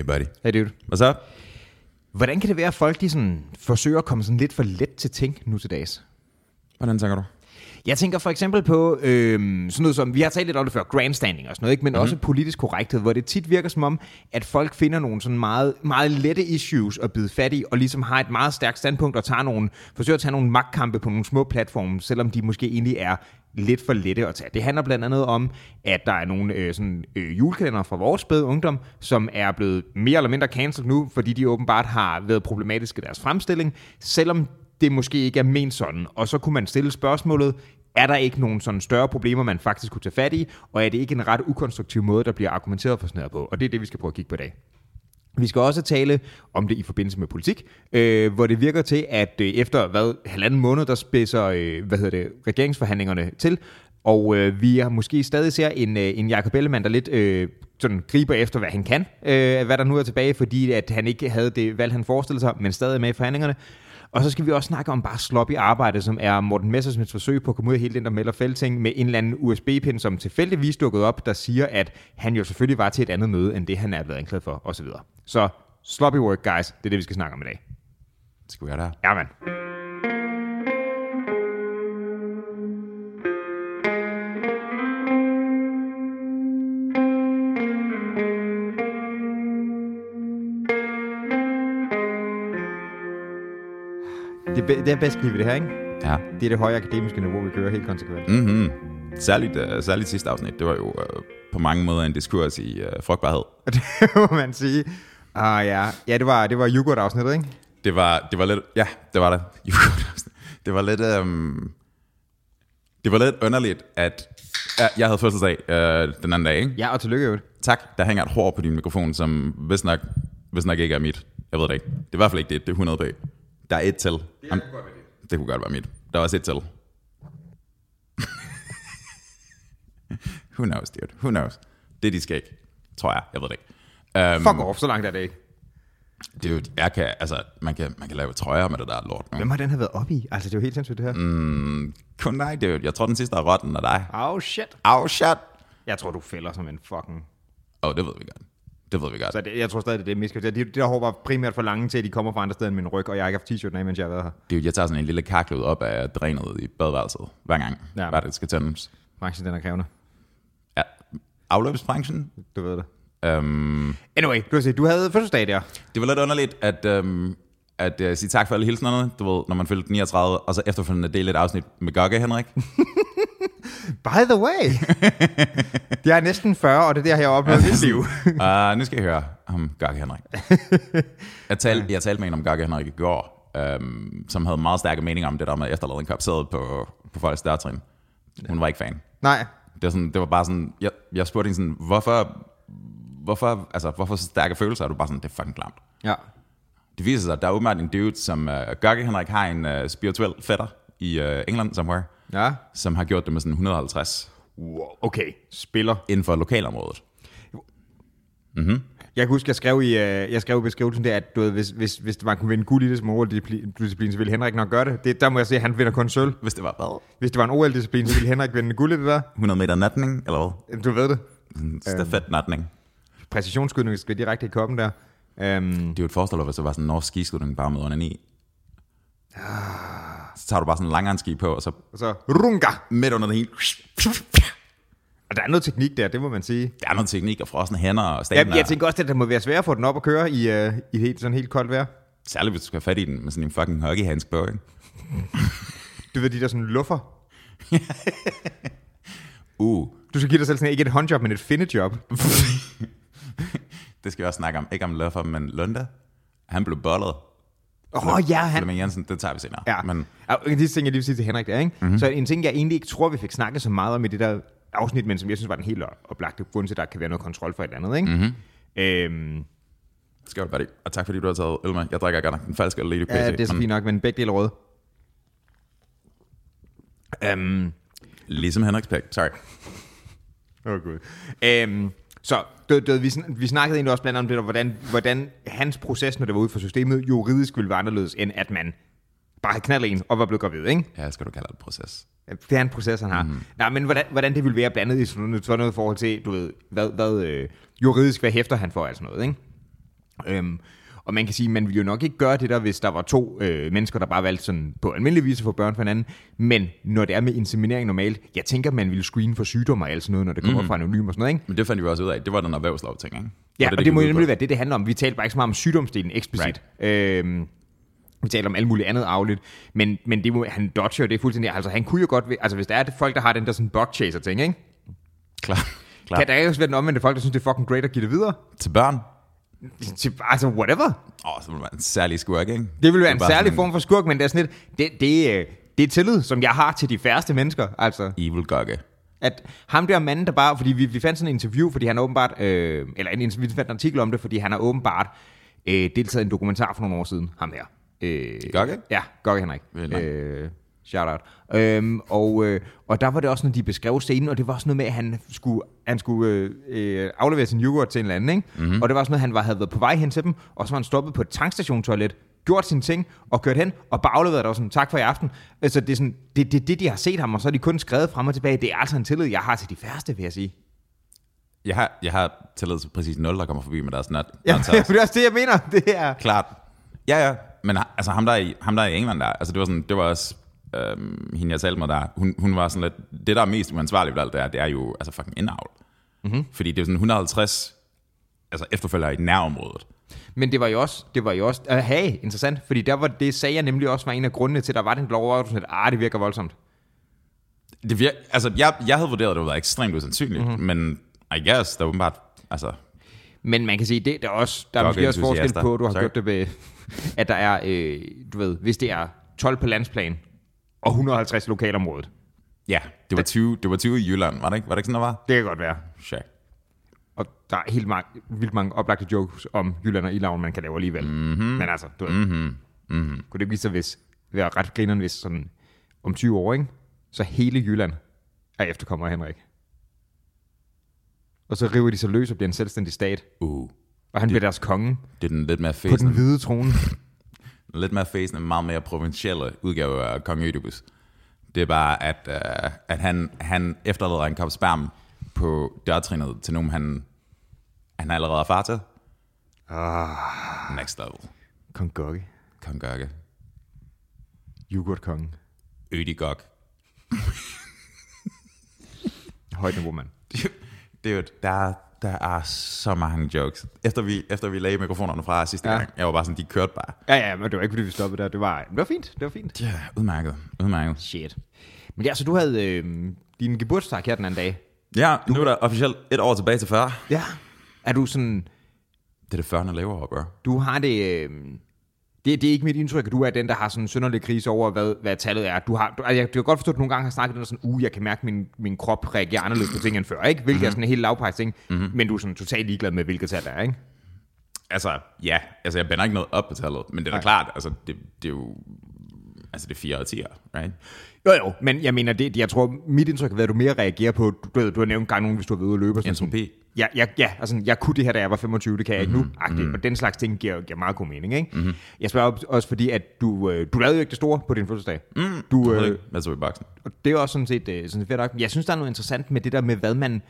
Hey buddy. Hey dude. Hvad så? Hvordan kan det være, at folk de sådan, forsøger at komme sådan lidt for let til ting nu til dags? Hvordan tænker du? Jeg tænker for eksempel på øhm, sådan noget som, vi har talt lidt om det før, grandstanding og sådan noget, ikke? men mm-hmm. også politisk korrekthed, hvor det tit virker som om, at folk finder nogle sådan meget, meget lette issues at bide fat i, og ligesom har et meget stærkt standpunkt og tager nogle, forsøger at tage nogle magtkampe på nogle små platforme, selvom de måske egentlig er lidt for lette at tage. Det handler blandt andet om, at der er nogle øh, sådan, øh, julekalender fra vores spæde ungdom, som er blevet mere eller mindre cancelled nu, fordi de åbenbart har været problematiske i deres fremstilling, selvom det måske ikke er ment sådan. Og så kunne man stille spørgsmålet, er der ikke nogen sådan større problemer, man faktisk kunne tage fat i, og er det ikke en ret ukonstruktiv måde, der bliver argumenteret for sådan her på? Og det er det, vi skal prøve at kigge på i dag. Vi skal også tale om det i forbindelse med politik, øh, hvor det virker til, at øh, efter hvad, halvanden måned, der spidser øh, hvad hedder det, regeringsforhandlingerne til, og øh, vi har måske stadig ser en, øh, en Jacob Ellemann, der lidt øh, sådan griber efter, hvad han kan, øh, hvad der nu er tilbage, fordi at han ikke havde det valg, han forestillede sig, men stadig med i forhandlingerne. Og så skal vi også snakke om bare sloppy arbejde, som er Morten Messersmiths forsøg på at komme ud af hele den der melder fældting med en eller anden USB-pind, som tilfældigvis dukkede op, der siger, at han jo selvfølgelig var til et andet møde, end det han er blevet anklaget for, osv. Så sloppy work, guys, det er det, vi skal snakke om i dag. Skal vi det her? Ja, mand. Det, be- det er bedst ved det her, ikke? Ja. Det er det høje akademiske niveau, vi kører helt konsekvent. Mm-hmm. Særligt, uh, særligt sidste afsnit, det var jo uh, på mange måder en diskurs i uh, frugtbarhed. det må man sige. Ah, ja. Ja, det var, det var yoghurt-afsnittet, ikke? Det var, det var lidt, ja, det var det. det var lidt, um, det var lidt underligt, at ja, jeg havde fødselsdag uh, den anden dag, ikke? Ja, og tillykke, jo. Tak, der hænger et hår på din mikrofon, som hvis nok, hvis nok ikke er mit. Jeg ved det ikke. Det er i hvert fald ikke det, det er 100 bag. Der er et til. Det, kunne godt være det. det kunne godt være mit. Der er også et til. Who knows, dude? Who knows? Det er de skæg, tror jeg. Jeg ved det ikke. Um, Fuck off, så langt er det ikke. Dude, jeg kan, altså, man kan, man kan lave trøjer med det der lort nu. Hvem har den her været oppe i? Altså, det er jo helt sindssygt, det her. Mm, kun dig, dude. Jeg tror, den sidste er rotten af dig. Oh, shit. Oh, shit. Jeg tror, du fælder som en fucking... Åh, oh, det ved vi godt. Det ved vi godt. Så det, jeg tror stadig, det er det, misforstået. De, de der hår var primært for lange til, at de kommer fra andre steder end min ryg, og jeg har ikke haft t-shirten af, mens jeg har været her. Dude, jeg tager sådan en lille karklud op af drænet i badeværelset hver gang, Ja. hver det skal tømmes. Branchen, den er krævende. Ja. Afløbsbranchen. Du ved det. Um, Anyway, du har set, du havde fødselsdag der. det var lidt underligt, at, um, at uh, sige tak for alle hilsnerne, du ved, når man fyldte 39, og så efterfølgende dele et afsnit med Gogge, Henrik. By the way. jeg er næsten 40, og det er der, jeg har opnået mit liv. uh, nu skal jeg høre om Gogge Henrik. jeg, talte, jeg talte med en om Gogge Henrik i går, um, som havde meget stærke meninger om det der med at efterlade en kop sæde på, på folks dørtrin. Hun var ikke fan. Nej. Det var, sådan, det var bare sådan, jeg, jeg spurgte hende sådan, hvorfor, hvorfor, altså, hvorfor så stærke følelser? Og du bare sådan, det er fucking klamt. Ja. Det viser sig, at der er åbenbart en dude, som uh, Gørge Henrik har en uh, spirituel fætter i uh, England somewhere, Ja. som har gjort det med sådan 150 Wow. Okay, spiller. inden for lokalområdet. Jeg kan huske, jeg skrev i, øh, jeg skrev i beskrivelsen der, at du ved, hvis, hvis, hvis man kunne vinde guld i det som OL-disciplin, så ville Henrik nok gøre det. det. Der må jeg sige, at han vinder kun sølv. Hvis det var hvad? Hvis det var en OL-disciplin, så ville Henrik vinde guld i det der. 100 meter natning, eller hvad? Du ved det. Stafet natning. Præcisionsskydning skal direkte i koppen der. Um, Det er jo et forestil, hvis det var sådan en norsk skiskydning bare med under i. Så tager du bare sådan en langrendsski på, og så og så runga. midt under det hele. Og der er noget teknik der, det må man sige. Der er noget teknik og frosne hænder og Jeg, staten jeg tænker også, at det må være svært at få den op og køre i, uh, i helt, sådan helt koldt vejr. Særligt hvis du skal have fat i den med sådan en fucking hockeyhandsk på, ikke? Du ved, de der sådan luffer. Uh, Du skal give dig selv sådan ikke et håndjob, men et findejob. det skal vi også snakke om. Ikke om Løffer, men Lunde. Han blev bollet. Åh oh, ja, han, Flemming Jensen, det tager vi senere. Ja, Men men... ja de ting, jeg lige vil sige til Henrik der, ikke? Mm-hmm. Så en ting, jeg egentlig ikke tror, vi fik snakket så meget om i det der afsnit, men som jeg synes var den helt oplagte grund til, at der kan være noget kontrol for et eller andet, ikke? Mm-hmm. Øhm, skal du bare det. Og tak fordi du har taget øl med. Jeg drikker nok den falske Lady Crazy. ja, det er så men fint nok, men begge dele røde. Øhm, Ligesom Henriks pæk. Sorry. Åh, oh, gud. Øhm, så du, du, vi, vi snakkede egentlig også blandt andet om det, hvordan, hvordan hans proces, når det var ude for systemet, juridisk ville være anderledes, end at man bare havde knaldet en og var blevet gravid, ikke? Ja, skal du kalde det et proces. Det er en proces, han har. Mm. Nej, men hvordan, hvordan det ville være blandet i sådan noget, sådan noget forhold til, du ved, hvad, hvad øh, juridisk, hvad hæfter han for, altså noget, ikke? Øhm, og man kan sige, man ville jo nok ikke gøre det der, hvis der var to øh, mennesker, der bare valgte sådan på almindelig vis at få børn for hinanden. Men når det er med inseminering normalt, jeg tænker, man ville screene for sygdomme og alt sådan noget, når det kommer mm. fra anonym og sådan noget, ikke? Men det fandt vi også ud af. Det var den erhvervslov ting, ikke? Ja, var og det, det må jo nemlig være det, det handler om. Vi talte bare ikke så meget om sygdomsdelen eksplicit. Right. Øhm, vi taler om alt muligt andet afligt, men, men det må, han dodger det er fuldstændig, altså han kunne jo godt, altså hvis der er det folk, der har den der sådan bug chaser ting, ikke? Klar. Klar. Kan der også være den omvendte folk, der synes, det er fucking great at give det videre? Til børn? Altså whatever. Åh, oh, så det være en særlig skurk, ikke? Det vil være Det en særlig sådan form for skurk, men det er sådan lidt, det, det, øh, det er tillid, som jeg har til de færreste mennesker, altså. Evil gokke. At ham der manden, der bare, fordi vi, vi fandt sådan en interview, fordi han åbenbart, øh, eller en, vi fandt en artikel om det, fordi han har åbenbart øh, deltaget i en dokumentar for nogle år siden, ham her. Øh, Gokke? Ja, Gokke Henrik. Øh, shout out. Øhm, og, øh, og der var det også, når de beskrev scenen, og det var sådan noget med, at han skulle, han skulle øh, øh, aflevere sin yoghurt til en eller anden, ikke? Mm-hmm. Og det var sådan noget, han var, havde været på vej hen til dem, og så var han stoppet på et tankstationtoilet, gjort sine ting, og kørt hen, og bare afleveret og sådan, tak for i aften. Altså, det er sådan, det, det, det, de har set ham, og så har de kun skrevet frem og tilbage. Det er altså en tillid, jeg har til de færreste, vil jeg sige. Jeg har, jeg har tillid til præcis 0, der kommer forbi med deres nat. Ja, nat- det er også det, jeg mener. Det er... Klart. Ja, ja. Men altså ham der i, ham der i England der, altså det var sådan, det var også, øhm, hende jeg talte med der, hun, hun var sådan lidt, det der er mest uansvarligt ved alt det her, det er jo altså fucking indavl. Mm-hmm. Fordi det er sådan 150 altså efterfølgere i nærområdet. Men det var jo også, det var jo også, uh, hey, interessant, fordi der var, det sagde jeg nemlig også var en af grundene til, at der var den blå over, at ah, det virker voldsomt. Det vir- altså, jeg, jeg havde vurderet, at det var ekstremt usandsynligt, mm-hmm. men I guess, der er åbenbart, altså, Men man kan sige, det der er også, der er måske også forskel på, at du har Sorry. gjort det med, at der er, øh, du ved, hvis det er 12 på landsplan, og 150 i lokalområdet. ja, det var 20, det var 20 i Jylland, var det ikke? Var det ikke sådan, der var? Det kan godt være. Check. Og der er helt mange, vildt mange oplagte jokes om Jylland og Ilaven, man kan lave alligevel. Mm-hmm. Men altså, du ved, mm-hmm. Mm-hmm. kunne det vise sig, hvis, være ret grineren, hvis sådan, om 20 år, ikke? så hele Jylland er efterkommer af Henrik. Og så river de sig løs og bliver en selvstændig stat. Uh, Og han bliver deres konge det er den lidt mere på den hvide trone. lidt mere fæsende, meget mere provincielle udgave af Kong Ødipus. Det er bare, at, uh, at han, han efterlader en kop sperm på dørtrinet til nogen, han, han allerede er far til. Ah, Next level. Kong Gokke. Kong Gørke. Yoghurtkongen. Ødigok. Højt niveau, mand. Dude, der, der er så mange jokes. Efter vi, efter vi lagde mikrofonerne fra sidste Ja. gang, jeg var bare sådan, de kørte bare. Ja, ja, men det var ikke, fordi vi stoppede der. Det var, det var fint. Det var fint. Ja, udmærket. Udmærket. Shit. Men ja, så du havde øh, din geburtstag her den anden dag. Ja, nu er der officielt et år tilbage til 40. Ja. Er du sådan... Det er det 40. leveår, bro. Du har det... Øh, det, det er ikke mit indtryk, at du er den, der har sådan en synderlig krise over, hvad, hvad tallet er. Du har, du, altså, jeg kan godt forstå, at du nogle gange har snakket den sådan, uh, jeg kan mærke, at min, min krop reagerer anderledes på ting end før, ikke? Hvilket mm-hmm. er sådan en helt lavpejs ting, mm-hmm. men du er sådan totalt ligeglad med, hvilket tal der er, ikke? Altså, ja. Altså, jeg bænder ikke noget op på tallet. Men det er da klart, altså, det, det er jo... Altså, det er 4 og 10, right? Jo, jo, men jeg mener, det, jeg tror, mit indtryk har været, at du mere reagerer på, du, du har nævnt gang nogen, hvis du har været ude og løbe. Entropi. Ja, ja, ja, altså, jeg kunne det her, da jeg var 25, det kan jeg ikke Mhm. nu, agtigt, og den slags ting giver, giver meget god mening, ikke? Mm-hmm. Jeg spørger også fordi, at du, øh, du lavede jo ikke det store på din fødselsdag. Mm, du, øh, så i boksen? og det er også sådan set, øh, sådan set fedt. Jeg synes, der er noget interessant med det der med, hvad man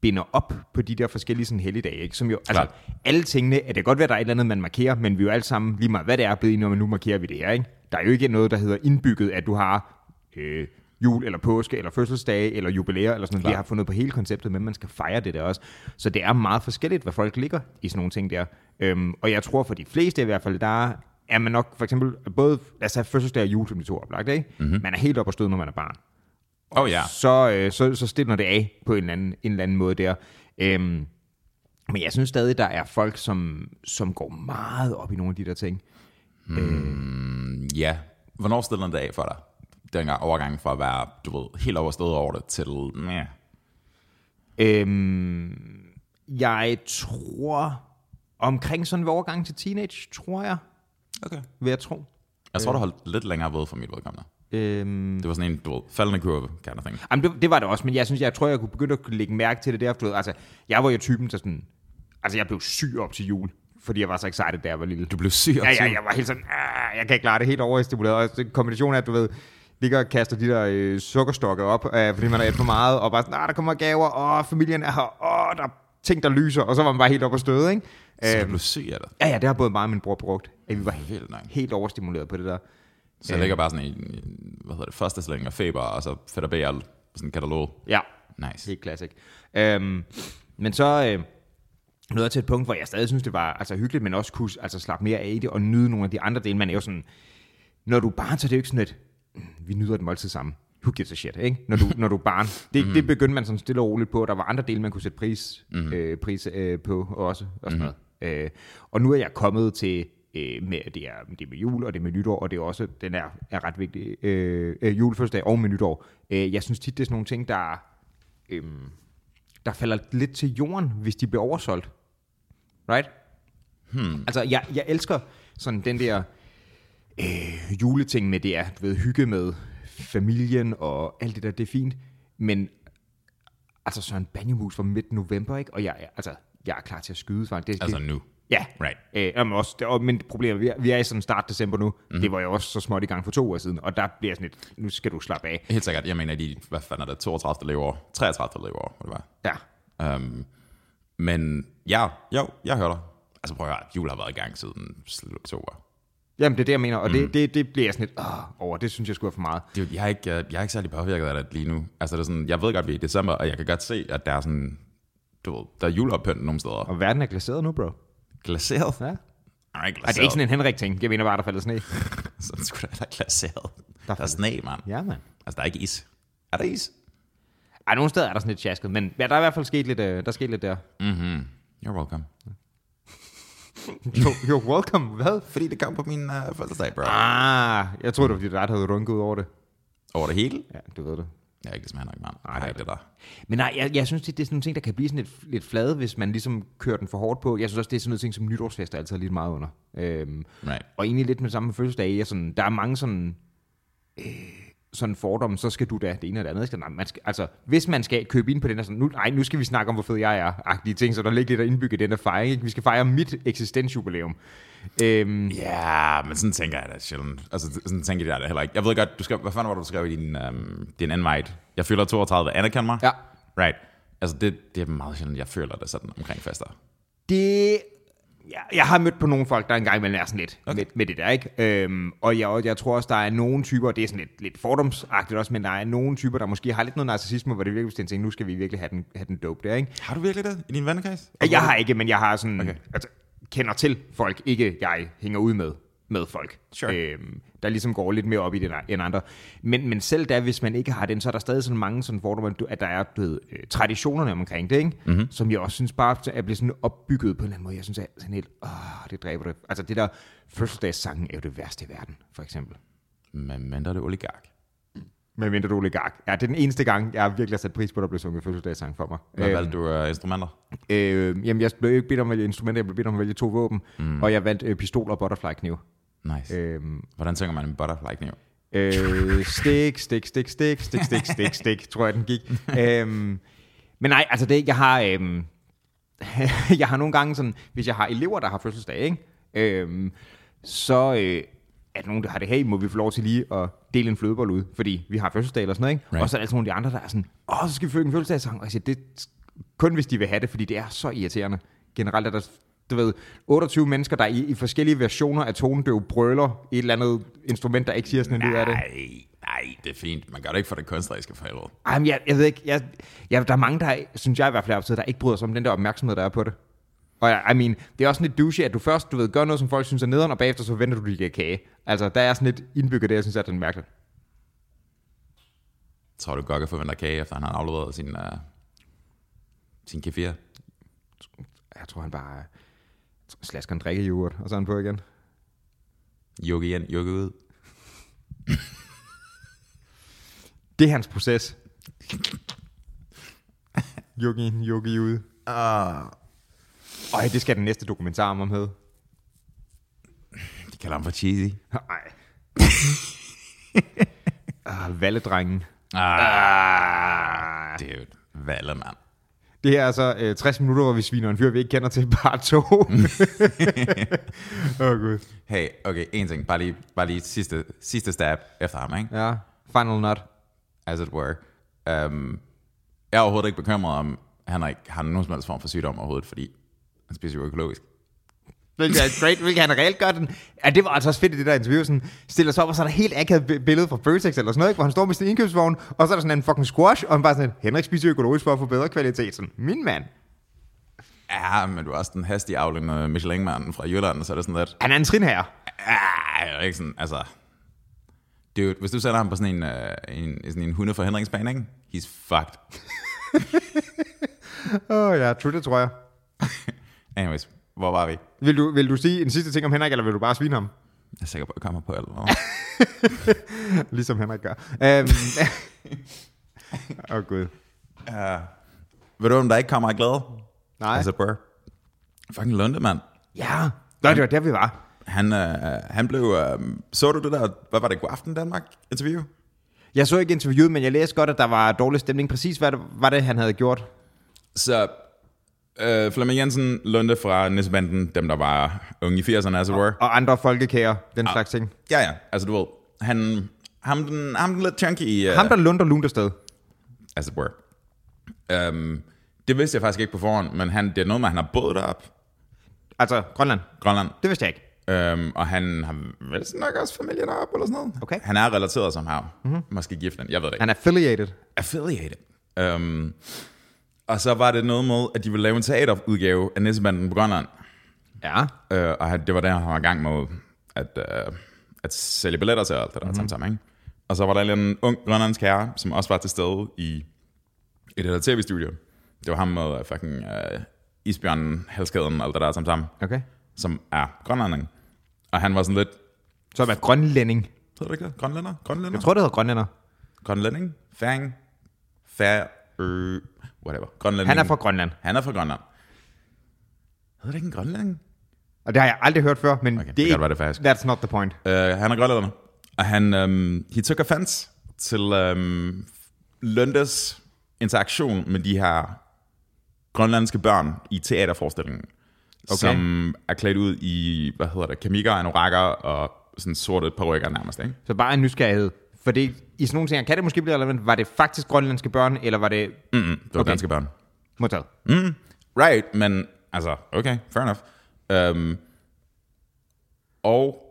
binder op på de der forskellige sådan helligdage, ikke? Som jo, altså, Klart. alle tingene, at det kan godt være, at der er et eller andet, man markerer, men vi er jo alle sammen, lige meget hvad det er, blevet om, at nu markerer vi det her, ikke? Der er jo ikke noget, der hedder indbygget, at du har øh, jul, eller påske, eller fødselsdage, eller jubilæer, eller sådan noget. Vi har fundet på hele konceptet, men man skal fejre det der også. Så det er meget forskelligt, hvad folk ligger i sådan nogle ting der. Øhm, og jeg tror for de fleste i hvert fald, der er man nok for eksempel, både, lad os have fødselsdag og jul, som de to oplagt, ikke? Mm-hmm. Man er helt op og stød, når man er barn oh, ja. så, øh, så, så stiller det af på en eller anden, en eller anden måde der. Øhm, men jeg synes stadig, der er folk, som, som går meget op i nogle af de der ting. Ja. Hvornår stiller den det af for dig? Den gang overgang fra at være, du ved, helt overstået over det til, meh. Øhm, jeg tror, omkring sådan en overgang til teenage, tror jeg, Okay. vil jeg tro. Jeg tror, du holdt lidt længere ved for mit vedkommende. Øhm, Det var sådan en, du ved, faldende kurve, kind of thing. jamen det, det, var det også, men jeg synes, jeg tror, jeg kunne begynde at lægge mærke til det der. Du ved, altså, jeg var jo typen til sådan... Altså, jeg blev syg op til jul, fordi jeg var så excited, da jeg var lille. Du blev syg Ja, ja, jeg var helt sådan, "Ah, jeg kan ikke klare det helt overstimuleret. Og det er en kombination af, at du ved, ligger og kaster de der øh, sukkerstokke op, øh, fordi man har et for meget, og bare sådan, ah, der kommer gaver, og familien er her, og der er ting, der lyser, og så var man bare helt op og støde, ikke? Så Øhm, du af det. ja, ja, det har både mig og min bror brugt. At vi var nok. helt overstimuleret på det der. Så jeg ligger bare sådan i, hvad hedder det, første stilling og feber, og så fedt og sådan en katalog. Ja, Nice. helt classic. Øhm, men så øh, nåede jeg til et punkt, hvor jeg stadig synes, det var altså, hyggeligt, men også kunne altså, slappe mere af i det, og nyde nogle af de andre dele. Man er jo sådan, når du er barn, så er det jo ikke sådan et, "Mm, vi nyder et måltid sammen. Who gives a shit, ikke? Når du, når du er barn. Det, mm. det begyndte man sådan stille og roligt på. Der var andre dele, man kunne sætte pris, mm. øh, pris øh, på også. Og, sådan noget. Øh, og nu er jeg kommet til, øh, med, det, er, det er med jul, og det er med nytår, og det er også, den er, er ret vigtig, øh, øh, julefødselsdag og med nytår. Øh, jeg synes tit, det er sådan nogle ting, der, øh, der falder lidt til jorden, hvis de bliver oversolgt. Right? Hmm. Altså, jeg, jeg elsker sådan den der øh, juleting med det er, du ved, hygge med familien og alt det der, det er fint. Men altså Søren Banjemus fra midt november, ikke? Og jeg, altså, jeg er klar til at skyde, faktisk. Det, Altså det, nu. Ja, Right. Øh, jamen også, det, og, men problemet vi er, vi er i sådan start december nu. Mm-hmm. Det var jo også så småt i gang for to uger siden, og der bliver sådan et, nu skal du slappe af. Helt sikkert. Jeg mener, de, hvad fanden er det, 32. leveår? 33. leveår, hvad det var. Ja. Um, men ja, jo, jeg hører dig. Altså prøv at høre, jul har været i gang siden oktober. Jamen, det er det, jeg mener, og mm. det, det, det bliver jeg sådan lidt åh, over. Det synes jeg skulle for meget. Det, jeg, er ikke, øh, jeg er ikke særlig påvirket af det lige nu. Altså det er sådan, jeg ved godt, vi er i december, og jeg kan godt se, at der er sådan, du ved, der er juleoppynt nogle steder. Og verden er glaseret nu, bro. Glaseret? Ja. Nej, Ej, det er ikke sådan en Henrik-ting. Jeg mener bare, der falder sne. Så det skulle da være glaseret. Der Der er sne, mand. Ja, mand. Altså, der er ikke is. Er der is? Ej, nogle steder er der sådan lidt tjasket, men ja, der er i hvert fald sket lidt, øh, der er sket lidt der. Mm-hmm. You're welcome. Jo, you're welcome. Hvad? Fordi det kom på min uh, fødselsdag, bro. Ah, jeg troede, det var, fordi du ret havde runket ud over det. Over det hele? Ja, du ved det. Jeg er ikke ligesom Henrik, mand. Nej, det det der. Men nej, jeg, jeg synes, det, det er sådan nogle ting, der kan blive sådan lidt, lidt flade, hvis man ligesom kører den for hårdt på. Jeg synes også, det er sådan noget ting, som nytårsfester altid er lidt meget under. Øhm, Right. og egentlig lidt med samme med fødselsdage. Jeg sådan, der er mange sådan, øh, sådan fordomme, så skal du da det ene eller det andet. Nej, man skal, altså, hvis man skal købe ind på den der sådan, nu, nej, nu skal vi snakke om, hvor fed jeg er, agtige ting, så der ligger lidt at indbygge den der fejring. Ikke? Vi skal fejre mit eksistensjubilæum. Øhm, Ja, men sådan tænker jeg da sjældent. Altså, sådan tænker jeg da heller ikke. Jeg ved godt, du skrev, hvad fanden var det, du skrev i din, um, din invite? Jeg føler 32. Anerkend mig? Ja. Right. Altså, det, det er meget sjældent, jeg føler det sådan omkring fester. Det... Jeg, jeg har mødt på nogle folk, der engang imellem er sådan lidt okay. med, med det der, ikke? Øhm, og jeg, jeg tror også, der er nogle typer, det er sådan lidt, lidt fordomsagtigt også, men der er nogle typer, der måske har lidt noget narcissisme, hvor det virkelig hvis tænker, nu skal vi virkelig have den, have den dope der, ikke? Har du virkelig det i din vennekreds? Jeg har ikke, men jeg har sådan, okay. altså, kender til folk, ikke jeg hænger ud med, med folk. Sure. Øhm, der ligesom går lidt mere op i det end andre. Men, men selv da, hvis man ikke har den, så er der stadig sådan mange sådan fordomme, du- at der er du ved, øh, traditionerne omkring det, ikke? Mhm. Mm-hmm. som jeg også synes bare er blevet sådan opbygget på en eller anden måde. Jeg synes, at sådan helt, åh, det dræber det. Altså det der fødselsdagssangen er jo det værste i verden, for eksempel. Men mindre det oligark. Men mindre du oligark. Ja, det er den eneste gang, jeg virkelig har sat pris på, at der blev sunget fødselsdagssang for mig. Hvad Øhm, valgte du uh, instrumenter? Øh, jamen, jeg blev ikke bedt om at vælge instrumenter, jeg blev bedt om at vælge to våben, mm. og jeg vandt øh, pistol og butterfly-kniv. Nice. Øh, Hvordan tænker man en butterfly-kniv? øh, stik, stik, stik, stik, stik, stik, stik, stik, tror jeg, den gik. øhm, men nej, altså det, jeg har, øhm, jeg har nogle gange sådan, hvis jeg har elever, der har fødselsdag, ikke? Øhm, så øh, at nogen, der har det, hey, må vi få lov til lige at dele en flødebold ud, fordi vi har fødselsdag eller sådan noget, ikke? Right. Og så er der altså nogle af de andre, der er sådan, åh, så skal vi få en fødselsdagssang. Og jeg siger, det er kun hvis de vil have det, fordi det er så irriterende. Generelt er der, du ved, 28 mennesker, der i, i forskellige versioner af tonedøv brøler et eller andet instrument, der ikke siger sådan en lyd af det. Nej, nej, det er fint. Man gør det ikke for det kunstneriske for helvede. Ej, men jeg, jeg ved ikke, jeg, jeg, der er mange, der, synes jeg i hvert fald, er der ikke bryder sig om den der opmærksomhed, der er på det. Og jeg, I mean, det er også sådan lidt douche, at du først, du ved, gør noget, som folk synes er nederen, og bagefter så venter du, de giver kage. Altså, der er sådan lidt indbygget det, jeg synes, at det er mærkeligt. Tror du godt kan forvente kage, efter han har afleveret sin, uh, sin kefir? Jeg tror, han bare slasker en drikke i og så er han på igen. Jukke ind, jukke ud. Det er hans proces. Jukke ind, jukke ud. Uh, Øj, det skal den næste dokumentar om ham hedde. de kalder ham for cheesy. Nej. ah, Valledrengen. Ah, dude. Valle, mand. Det er altså øh, 60 minutter, hvor vi sviner en fyr, vi ikke kender til, bare to. Åh, oh, gud. Hey, okay, en ting. Bare lige, bare lige sidste, sidste stab efter ham, ikke? Ja, final nut. As it were. Um, jeg er overhovedet ikke bekymret om, han har ikke har nogen som helst form for sygdom overhovedet, fordi han spiser jo økologisk. Hvilket er great, hvilket han reelt gør den. Ja, det var altså også fedt i det der interview. Sådan, stiller sig op, og så er der helt akavet bi- billede fra Føtex eller sådan noget, ikke? hvor han står med sin indkøbsvogn, og så er der sådan en fucking squash, og han bare sådan, Henrik spiser økologisk for at få bedre kvalitet. Sådan, min mand. Ja, men du er også den hastige aflende Michelin-manden fra Jylland, så er det sådan lidt... Han er en trinherre. Ja, ikke sådan, altså... Dude, hvis du sætter ham på sådan en, uh, en, sådan en hundeforhindringsbane, ikke? He's fucked. Åh oh, ja, true, det tror jeg. Anyways, hvor var vi? Vil du, vil du sige en sidste ting om Henrik, eller vil du bare svine ham? Jeg er sikker på, at jeg kommer på alt. Ligesom Henrik gør. Øhm, Åh oh, gud. Uh, ved du, om der ikke kommer glæde? Nej. Altså, bro. Fucking Lunde, mand. Ja, Nå, det var der, vi var. Han, uh, han blev... Uh, så du det der, hvad var det, God Aften Danmark interview? Jeg så ikke interviewet, men jeg læste godt, at der var dårlig stemning. Præcis hvad det, var det, han havde gjort. Så uh, Flemming Jensen, Lunde fra Nissebanden, dem der var unge i 80'erne, as it were. Og andre folkekære, den ah. slags ting. Ja, ja, altså du ved, han, ham den, ham den lidt chunky i... Uh, Ham, der lunder lunder sted. as it were. Um, det vidste jeg faktisk ikke på forhånd, men han, det er noget med, at han har boet deroppe, Altså, Grønland. Grønland. Det vidste jeg ikke. Um, og han har vist nok også familie deroppe, eller sådan noget. Okay. Han er relateret som ham. Mm-hmm. Måske gift, jeg ved det ikke. Han er affiliated. Affiliated. Um, og så var det noget med, at de ville lave en teaterudgave af Nissebanden på Grønland. Ja. Uh, og det var der, han var i gang med at, uh, at sælge billetter til og alt det der mm-hmm. sammen, ikke? Og så var der en eller ung grønlandsk herre, som også var til stede i, det der tv-studio. Det var ham med uh, fucking uh, isbjørnen, halskæden og alt det der sammen, sammen Okay. som er grønlanding. Og han var sådan lidt, Så er grønlænding. hedder det ikke det? Grønlænder? Grønlænder? Jeg tror, det hedder grønlænder. Grønlænding? Færing? Fær... Øh, whatever. Grønlænding. Han er fra Grønland. Han er fra Grønland. Hedder det ikke en grønlænding? Og det har jeg aldrig hørt før, men Okay, det, det er være det faktisk. that's not the point. Uh, han er grønlænder. Og han, um, he took offense til um, Lundes interaktion med de her grønlandske børn i teaterforestillingen. Okay. Som er klædt ud i, hvad hedder det, kamikker, anorakker og sådan sorte perukker nærmest, ikke? Så bare en nysgerrighed. For det, i sådan nogle ting, kan det måske blive relevant. Var det faktisk grønlandske børn, eller var det Mm-mm, det var Okay. danske børn. modtaget? Mm, right, men altså, okay, fair enough. Um, og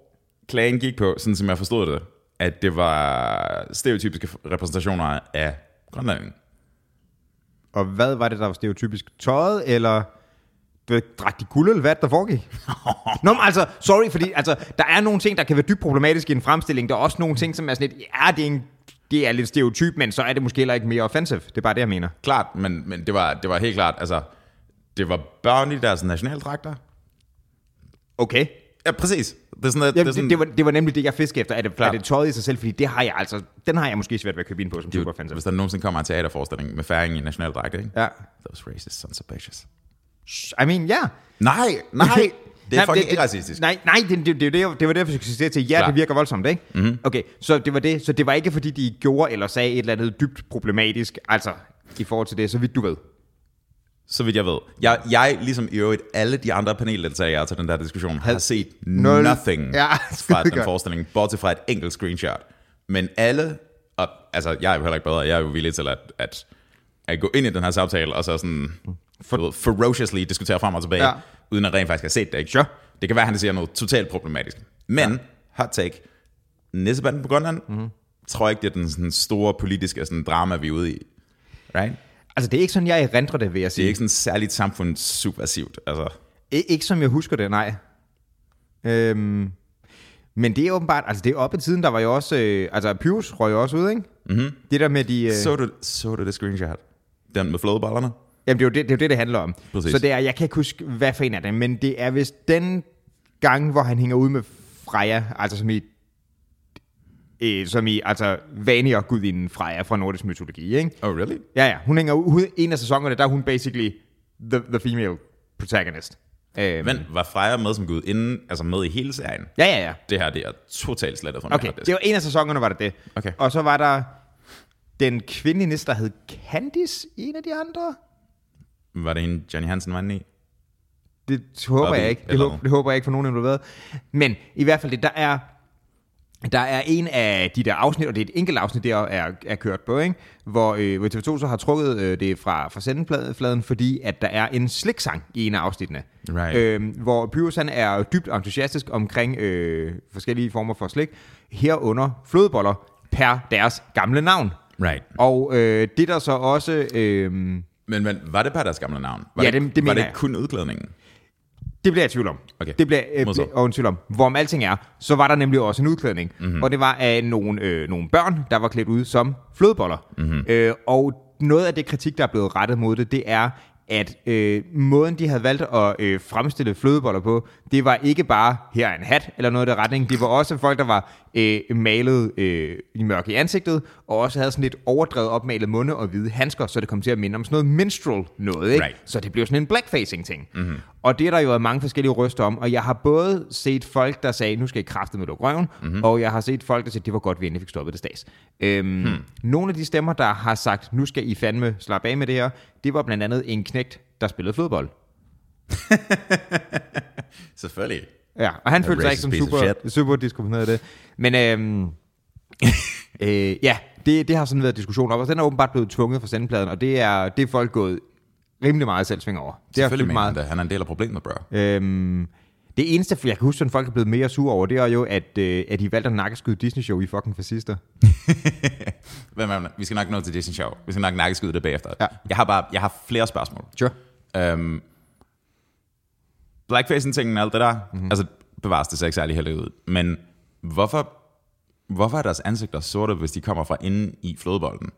klagen gik på, sådan som jeg forstod det, at det var stereotypiske repræsentationer af Grønland. Og hvad var det, der var stereotypisk? Tøjet, eller drak de guld, eller hvad der foregik? Nå, men altså, sorry, fordi altså, der er nogle ting, der kan være dybt problematiske i en fremstilling. Der er også nogle ting, som er sådan lidt, ja, det er, en, det er lidt stereotyp, men så er det måske heller ikke mere offensive. Det er bare det, jeg mener. Klart, men, men det, var, det var helt klart, altså, det var børn i deres nationaldragter. Okay. Ja, præcis. Det er sådan, at, Ja, det er sådan, det, det, var, det var nemlig det, jeg fiskede efter. Er det, er Klart. det tøjet i sig selv? Fordi det har jeg altså, den har jeg måske svært ved at købe ind på som det er super jo- offensive. hvis der nogensinde kommer en teaterforestilling med færing i nationaldragt, ikke? Ja. Those racist sons of bitches. I mean, ja. Nej, nej, det er fucking det, ikke racistisk. Nej, nej, det, det, det, det, det var derfor, jeg skulle sige til, ja, Klar. det virker voldsomt, ikke? Mhm. Mm-hmm. Okay, så det var det. Så det var ikke, fordi de gjorde eller sagde et eller andet dybt problematisk, altså i forhold til det, så vidt du ved. Så vidt jeg ved. Jeg, jeg ligesom i øvrigt alle de andre paneldeltagere til den der diskussion, har set nul. nothing Ja, fra den forestilling, bortset fra et enkelt screenshot. Men alle, og, altså jeg er jo heller ikke bedre, jeg er jo villig til at, at, at gå ind i den her samtale, og så sådan for, ferociously diskutere frem og tilbage, Ja. uden at rent faktisk have set det. Ikke? Sure. Det kan være, at han siger noget totalt problematisk. Men, ja. hot take, Nissebanden på Grønland, Mhm. mm-hmm. tror jeg ikke, det er den sådan store politiske sådan, drama, vi er ude i. Right? Altså, det er ikke sådan, jeg erindrer det, vil jeg Det sige. er ikke sådan særligt samfundssubversivt. Altså, I, ikke som jeg husker det, nej. Øhm, men det er åbenbart, altså det er oppe i tiden, der var jo også, øh, altså Pyrus røg jo også ud, ikke? Mm-hmm. Det der med de... Øh, så, du, så du det screenshot? Den med flodbollerne? Jamen, det er jo det, det, er jo det, det handler om. Præcis. Så det er, jeg kan ikke huske, hvad for en af dem, men det er vist den gang, hvor han hænger ud med Freja, altså som i, øh, som i altså Vanier gudinden Freja fra nordisk mytologi, ikke? Oh, really? Ja, ja, hun hænger ud, en af sæsonerne, der er hun basically the, the female protagonist. Øhm, Men var Freja med som gud inden, altså med i hele serien? Ja, ja, ja. Det her, det er totalt slettet fra Okay, det var en af sæsonerne, var det det. Okay. Og så var der den kvindelige næste, der hed Candice, en af de andre. Var det en Johnny Hansen var inde i? Det håber Bobby jeg ikke. Det, håber, det håber jeg ikke for nogen involveret. Men i hvert fald det, der er der er en af de der afsnit, og det er et enkelt afsnit, der er, er kørt på, ikke? Hvor, øh, hvor TV2 så har trukket øh, det fra, fra sendefladen, fordi at der er en sliksang i en af afsnittene. Right. Øh, hvor Pyrus han er dybt entusiastisk omkring øh, forskellige former for slik, herunder flødeboller per deres gamle navn. Right. Og øh, det der så også... Øh, Men, men var det bare deres gamle navn? Var Ja, det, det- det var det jeg. kun udklædningen? Det bliver jeg i tvivl om. Okay. Det bliver øh, og en tvivl om. Hvorom alting er, så var der nemlig også en udklædning. Mhm. Mm-hmm. Og det var af nogle, øh, nogle børn, der var klædt ud som flødeboller. Mhm. Mm-hmm. Øh, og noget af det kritik, der er blevet rettet mod det, det er, at øh, måden, de havde valgt at øh, fremstille flødeboller på, det var ikke bare, her er en hat, eller noget af den retning. Det var også folk, der var øh, malet øh, i mørke i ansigtet, og også havde sådan lidt overdrevet opmalet munde og hvide handsker, så det kom til at minde om sådan noget minstrel noget, ikke? Right. Så det blev sådan en blackfacing ting. Mm-hmm. Og det er der jo mange forskellige røster om, og jeg har både set folk, der sagde, nu skal I kræfte med lukke røven, mm-hmm. og jeg har set folk, der sagde, det var godt, vi endelig fik stoppet det stads. Øhm, hmm. Nogle af de stemmer, der har sagt, nu skal I fandme slappe af med det her, det var blandt andet en knægt, der spillede fodbold. Selvfølgelig. Ja, og han følte sig ikke som super, super diskriminerende af det. Men øhm, øh, ja, det, det har sådan været diskussion op, og den er åbenbart blevet tvunget fra sendepladen, og det er, det er folk gået rimelig meget selvsving over. Det har Selvfølgelig mener meget. han. Han er en del af problemet, bro. Øhm, det eneste, jeg kan huske, at folk er blevet mere sure over, det er jo, at, øh, at de valgte at nakkeskyde Disney-show i fucking fascister. Hvem er Vi skal nok nå til Disney Show. Vi skal nok nakkeskyde det bagefter. Ja. Jeg har bare jeg har flere spørgsmål. Sure. Øhm, Blackfacing-tingen og alt det der, Mhm. mm-hmm. altså bevares, det ser ikke særlig heldigt ud. Men hvorfor, hvorfor er deres ansigter sorte, hvis de kommer fra inden i flodbolden?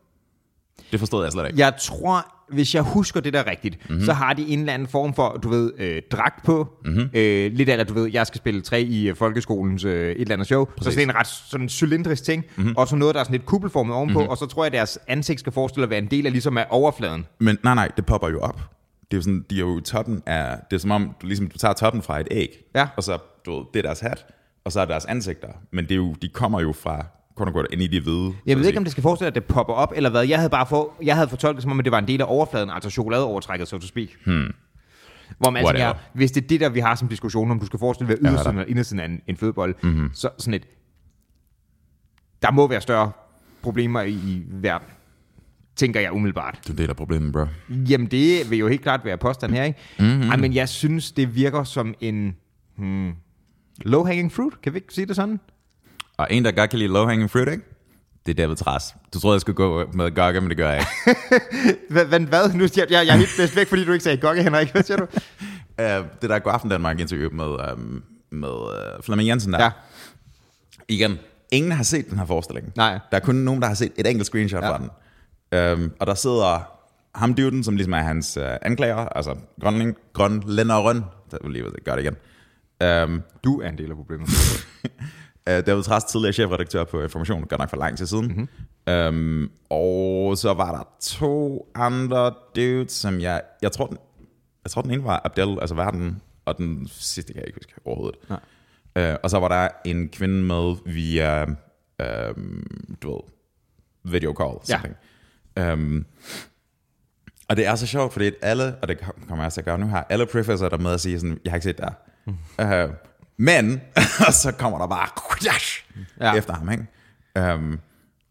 Det forstod jeg slet ikke. Jeg tror, hvis jeg husker det der rigtigt, Mhm. mm-hmm. så har de en eller anden form for, du ved, øh, dragt på. Mm-hmm. Øh, lidt af, du ved, jeg skal spille tre i øh, folkeskolens øh, et eller andet show. Præcis. Så det er en ret sådan cylindrisk ting, mm-hmm. og så noget, der er sådan lidt kuppelformet ovenpå, mm-hmm. og så tror jeg, at deres ansigt skal forestille at være en del af ligesom af overfladen. Men nej, nej, det popper jo op. Det er jo sådan, de er jo toppen af, det er som om, du, ligesom, du tager toppen fra et æg, Ja. og så, du ved, det er deres hat, og så er deres ansigter. Men det er jo, de kommer jo fra, kun godt ind i de hvide. Jeg ved ikke, om det skal forestille, at det popper op, eller hvad. Jeg havde bare for, jeg havde fortolket det, som om at det var en del af overfladen, altså chokoladeovertrækket, so to speak. Hmm. Hvor man altså, hvis det er det, der vi har som diskussion, om du skal forestille dig ydersiden der. eller indersiden af en, en fodbold, mm-hmm. så sådan et, der må være større problemer i, i verden, tænker jeg umiddelbart. Du deler problemet, bro. Jamen, det vil jo helt klart være påstand her, ikke? Mm-hmm. Ej, men jeg synes, det virker som en hmm, low-hanging fruit. Kan vi ikke sige det sådan? Og en, der godt kan lide low-hanging fruit, ikke? Det er David Træs. Du troede, jeg skulle gå med Gogge, men det gør jeg ikke. Hvad? hvad? Nu, jeg, jeg, jeg er helt blæst væk, fordi du ikke sagde gokke, Henrik. Hvad siger du? uh, det der God Aften Danmark interview med, um, med uh, Flemming Jensen der. Ja. Igen, ingen har set den her forestilling. Nej. Der er kun nogen, der har set et enkelt screenshot ja. fra den. Um, og der sidder ham dyvden, som ligesom er hans uh, anklager, altså grønlæng, grønlænderen, der vil lige gøre det igen. Um, Du er en del af problemet. Uh, David Træs, tidligere chefredaktør på Information, godt nok for lang tid siden. Mm-hmm. Um, og så var der to andre dudes, som jeg... Jeg tror, den, jeg tror den ene var Abdel, altså verden, og den sidste kan jeg ikke huske overhovedet. Nej. Uh, og så var der en kvinde med via, um, du ved, video call. Ja. Something. Um, og det er så sjovt, fordi alle, og det kommer jeg til at gøre nu her, alle prefacer der med at sige sådan, jeg har ikke set det her. Uh, men, og så kommer der bare crash, Ja. efter ham, ikke? Um,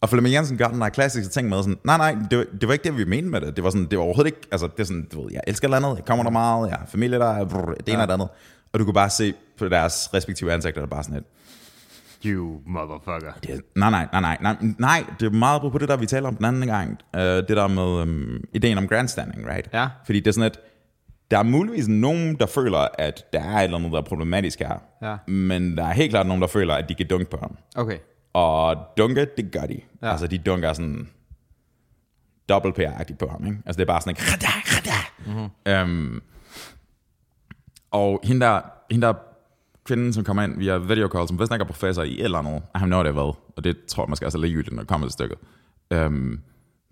og Flemming Jensen gør den der klassiske ting med sådan, nej, nej, det var, det var ikke det, vi mente med det. Det var, sådan, det var overhovedet ikke, altså det er sådan, du ved, jeg elsker landet, jeg kommer der meget, jeg har familie der, brr, det ene Ja. og det andet. Og du kunne bare se på deres respektive ansigter, der bare sådan et, You motherfucker. det, nej, nej, nej, nej, nej, det er meget på det der, vi taler om den anden gang. Uh, det der med um, ideen om grandstanding, right? Ja. Fordi det er sådan, at der er muligvis nogen, der føler, at der er et eller andet, der er problematisk her. Ja. Men der er helt klart nogen, der føler, at de kan dunke på ham. Okay. Og dunke, det gør de. Ja. Altså, de dunker sådan dobbelt PR-agtigt på ham, ikke? Altså, det er bare sådan en. Mm-hmm. Um, og hende der, hende der kvinden, som kommer ind via video call, som vist ikke er professor i et eller andet, I have no idea hvad, og det tror jeg måske også er ligegyldigt, når det kommer til stykket. Um,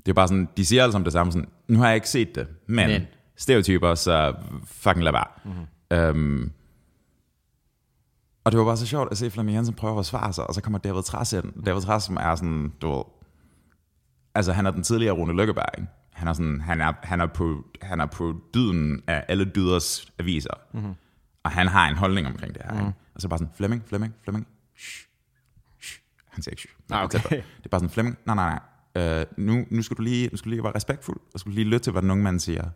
det er bare sådan, de siger alle sammen det samme, sådan, nu har jeg ikke set det, men, Men. stereotyper, så fucking lad være. Mm-hmm. Um, og det var bare så sjovt at se Flemming Jensen prøve at forsvare sig, og så kommer David Træs ind. David Træs, som er sådan, du ved, altså han er den tidligere Rune Lykkeberg, ikke? Han er, sådan, han, er, han, er på, han er på dyden af alle dyders aviser. Mm-hmm. Og han har en holdning omkring det her. Mm-hmm. Ikke? Og så bare sådan, Flemming, Flemming, Flemming. Shh, shh. Han siger ikke. Ah, okay. Det er bare sådan, Flemming, nej, nej, nej. Uh, nu, nu, skal du lige, nu skal du lige være respektfuld, og skal du lige lytte til, hvad den unge mand siger,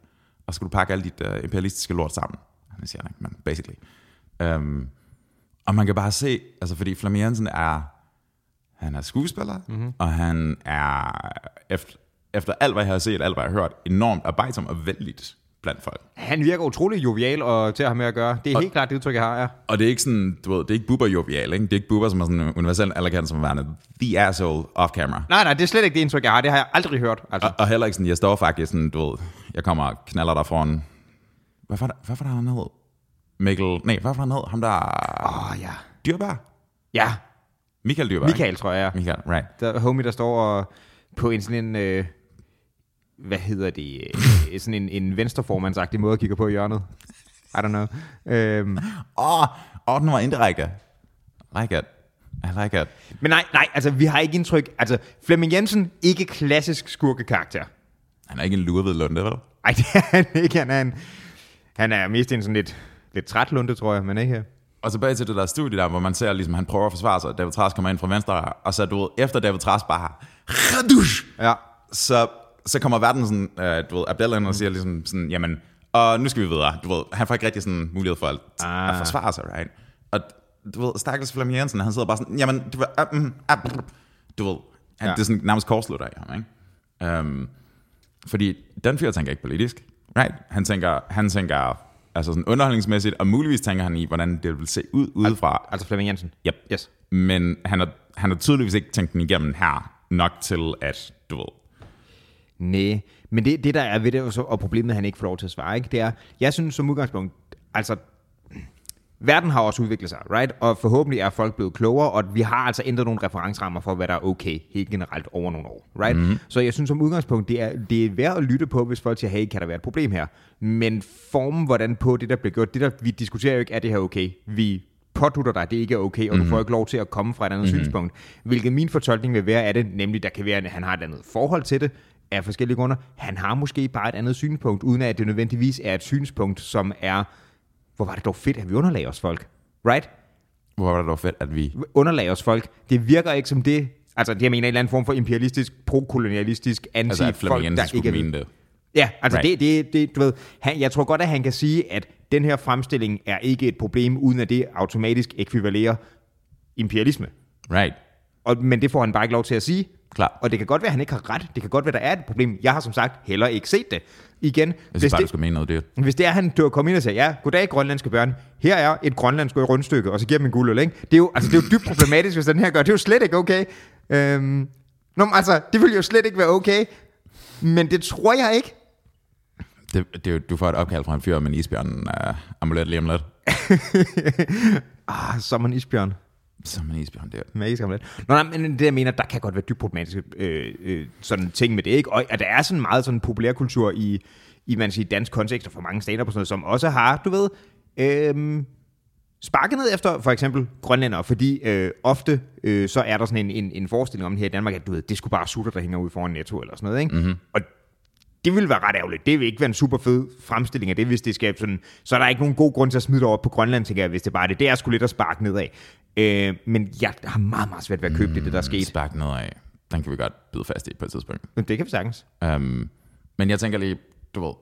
og skal du pakke alt dit uh, imperialistiske lort sammen. Han siger han men basically. Um, og man kan bare se, altså fordi Flemming Jensen er, han er skuespiller, mm-hmm. og han er, efter, efter alt, hvad jeg har set, alt, hvad jeg har hørt, enormt arbejdsom og vældigt blandt folk. Han virker utrolig jovial og til at have med at gøre. Det er og, helt klart det udtryk, jeg har, ja. Og det er ikke sådan, du ved, det er ikke buber jovial, ikke? Det er ikke buber, som er sådan universel anerkendt som værende the asshole off camera. Nej, nej, det er slet ikke det indtryk, jeg har. Det har jeg aldrig hørt. Altså. Og, og heller ikke sådan, jeg står faktisk sådan, du ved, jeg kommer og knaller der foran, hvad var, der, hvad var der, han hed? Mikkel, nej, hvad var han hed? Ham der... Åh, oh, ja. Dyrbær? Ja. Michael Dyrbær. Michael, tror jeg. Michael, right. Der homie, der står og på en sådan en... Øh, hvad hedder det, øh, sådan en, en venstreformandsagtig måde at kigge på i hjørnet. I don't know. Øhm. Åh, oh, oh, den var indirekte. Like it. I like it. Men nej, nej, altså vi har ikke indtryk, altså Flemming Jensen, ikke klassisk skurkekarakter. Han er ikke en lurved lunde, vel? Nej, det er han ikke. Han er, en, han er mest en sådan lidt, lidt træt lunde, tror jeg, men ikke og tilbage til det der studie der, hvor man ser, ligesom han prøver at forsvare sig, David Tras kommer ind fra venstre, og så du ved, efter David Tras bare ja. så så kommer verden sådan, uh, du ved, Abdel ind og siger ligesom sådan, jamen, og nu skal vi videre. Du ved, han får ikke rigtig sådan mulighed for at, ah. at forsvare sig, right? Og du ved, Stakkels Flemming Jensen, han sidder bare sådan, jamen, du ved, uh, uh, uh, du ved han, ja. det er sådan nærmest kortslutter af ham, ikke? Um, fordi den fyr tænker ikke politisk, right? Han tænker, han tænker altså sådan underholdningsmæssigt, og muligvis tænker han i, hvordan det vil se ud udefra. Al- altså Flemming Jensen? Yep. Yes. Men han har, han har tydeligvis ikke tænkt den igennem her nok til, at du ved, Nej, men det, det der er ved det, og problemet, at han ikke får lov til at svare, ikke, det er, jeg synes som udgangspunkt, altså, verden har også udviklet sig, right? Og forhåbentlig er folk blevet klogere, og vi har altså ændret nogle referencerammer for, hvad der er okay, helt generelt over nogle år, right? Mm-hmm. Så jeg synes som udgangspunkt, det er, det er værd at lytte på, hvis folk siger, hey, kan der være et problem her? Men formen, hvordan på det, der bliver gjort, det der, vi diskuterer jo ikke, er det her okay? Vi pådutter dig, at det ikke er okay, og mm. du får ikke lov til at komme fra et andet mm. synspunkt. Hvilket min fortolkning vil være af det, nemlig der kan være, at han har et andet forhold til det, af forskellige grunde. Han har måske bare et andet synspunkt, uden at det nødvendigvis er et synspunkt, som er, hvor var det dog fedt, at vi underlagde os folk. Right? Hvor var det dog fedt, at vi... Underlagde os folk. Det virker ikke som det, altså det jeg mener en eller anden form for imperialistisk, prokolonialistisk anti altså, folk, der ikke er... Det. Ja, altså right. det, det, det, du ved, han, jeg tror godt, at han kan sige, at den her fremstilling er ikke et problem, uden at det automatisk ekvivalerer imperialisme. Right. Og, men det får han bare ikke lov til at sige, Klar. Og det kan godt være, at han ikke har ret. Det kan godt være, der er et problem. Jeg har som sagt heller ikke set det. Igen, jeg synes hvis bare, det, du skal mene noget det. Hvis det er, at han dør komme ind og siger, ja, goddag grønlandske børn, her er et grønlandsk rundstykke, og så giver dem en guldøl, ikke? Det er jo, altså, det er jo dybt problematisk, hvis den her gør. Det er jo slet ikke okay. Øhm, Nå, altså, det vil jo slet ikke være okay. Men det tror jeg ikke. Det, det, du får et opkald fra en fyr med en isbjørn uh, amulet lige om lidt. ah, som en isbjørn. Som en isbjørn der. Med isbjørn Nå, nej, men det jeg mener, der kan godt være dybt problematiske øh, øh, sådan ting med det, ikke? Og at der er sådan meget sådan populærkultur i, i man siger, dansk kontekst og for mange stater på sådan noget, som også har, du ved, øh, sparket ned efter for eksempel grønlænder, fordi øh, ofte øh, så er der sådan en, en, en forestilling om her i Danmark, at du ved, det skulle bare sutter, der hænger ud foran netto eller sådan noget, ikke? Mm-hmm. Og det vil være ret ærgerligt. Det vil ikke være en super fed fremstilling af det, hvis det skal sådan... Så er der ikke nogen god grund til at smide det over på Grønland, tænker jeg, hvis det bare er det. Det er sgu lidt at sparke nedad. Øh, men jeg har meget, meget svært ved at købe mm, det, det der er sket. Sparke nedad. Den kan vi godt byde fast i på et tidspunkt. Men det kan vi sagtens. Um, men jeg tænker lige, du ved,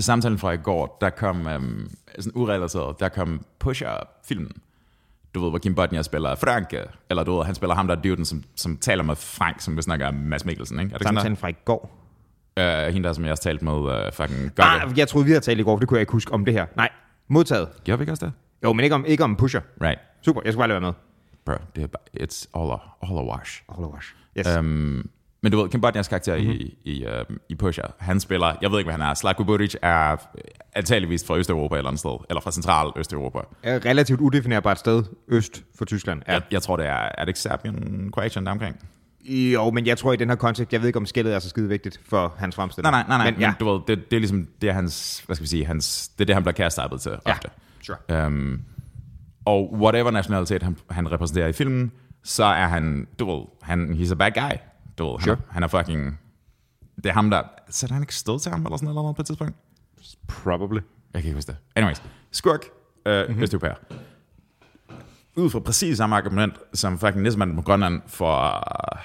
samtalen fra i går, der kom, um, sådan urelateret, der kom Pusher-filmen. Du ved, hvor Kim Bodnia spiller Franke, eller du ved, han spiller ham der duden, som, som taler med Frank, som vi snakker Mads Mikkelsen, ikke? Er det samtalen fra i går? Uh, hende der, som jeg har talt med, uh, fucking Ah, jeg troede, vi havde talt i går, for det kunne jeg ikke huske om det her. Nej, modtaget. Gjorde vi ikke også det? Jo, men ikke om, ikke om pusher. Right. Super, jeg skal bare lade være med. Bro, det er bare, it's all a, all a wash. All a wash. Yes. Um, men du ved, Kim Bodnias karakter mm-hmm. i, i, uh, i Pusher, han spiller, jeg ved ikke, hvad han er, Slatko Buric er antageligvis fra Østeuropa eller andet sted, eller fra Central Østeuropa. Er relativt udefinerbart sted, øst for Tyskland. Ja. Jeg, jeg tror, det er, er det ikke Serbien, Kroatien der omkring? Jo, men jeg tror i den her kontekst, jeg ved ikke, om skældet er så skide vigtigt for hans fremstilling. Nej, nej, nej, nej men, ja. men du ved, det, det er ligesom, det er hans, hvad skal vi sige, hans, det er det, han bliver kastet til ja. ofte. Sure. Um, og whatever nationalitet han, han repræsenterer i filmen, så er han, du ved, han, he's a bad guy. Du ved, sure. han, han er fucking, det er ham der, sætter han ikke stød til ham eller sådan noget på et tidspunkt? Probably. Jeg kan ikke huske det. Anyways, skurk, uh, mm-hmm. Østeuropæer. ud fra præcis samme argument, som fucking næstmanden på Grønland for uh,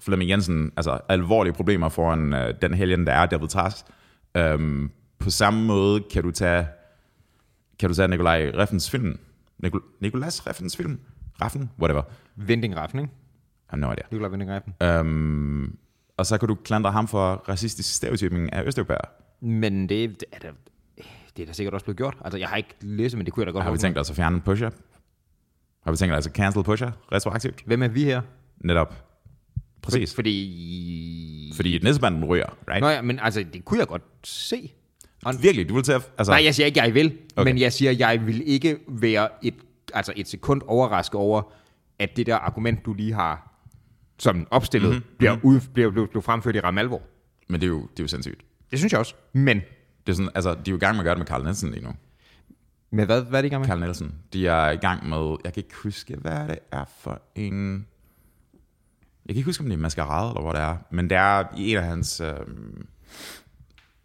Flemming Jensen, altså alvorlige problemer foran uh, den helgen, der er David Tras. Um, på samme måde kan du tage, kan du tage Nikolaj Reffens film, Nikol Nikolas Reffens film, Raffen, whatever. Vending Raffen, ikke? I have no idea. Nikolaj Vending Raffen. Um, og så kan du klandre ham for racistisk stereotyping af Østeuropæer. Men det, det, er da, det er da sikkert også blevet gjort. Altså, jeg har ikke læst men det kunne jeg da godt Har vi tænkt os at fjerne Pusher? Har vi tænkt os at cancel Pusher retroaktivt? Hvem er vi her? Netop. Præcis. Fordi... Fordi næstmanden ryger, right? Nå ja, men altså, det kunne jeg godt se. Og, Virkelig, du vil til at... Altså, nej, jeg siger ikke, jeg vil, okay. Men jeg siger, jeg vil ikke være et, altså et sekund overrasket over, at det der argument, du lige har som opstillet, mm-hmm. bliver, ud, bliver, bliver, bliver fremført i ramme alvor. Men det er, jo, det er jo sindssygt. Det synes jeg også. Men, Det er sådan, altså, de er jo i gang med at gøre det med Carl Nielsen lige nu. med hvad, hvad er det i gang med? Carl Nielsen. De er i gang med... Jeg kan ikke huske, hvad det er for en... Jeg kan ikke huske, om det er maskerade, eller hvor det er. Men det er i en af hans... Øh,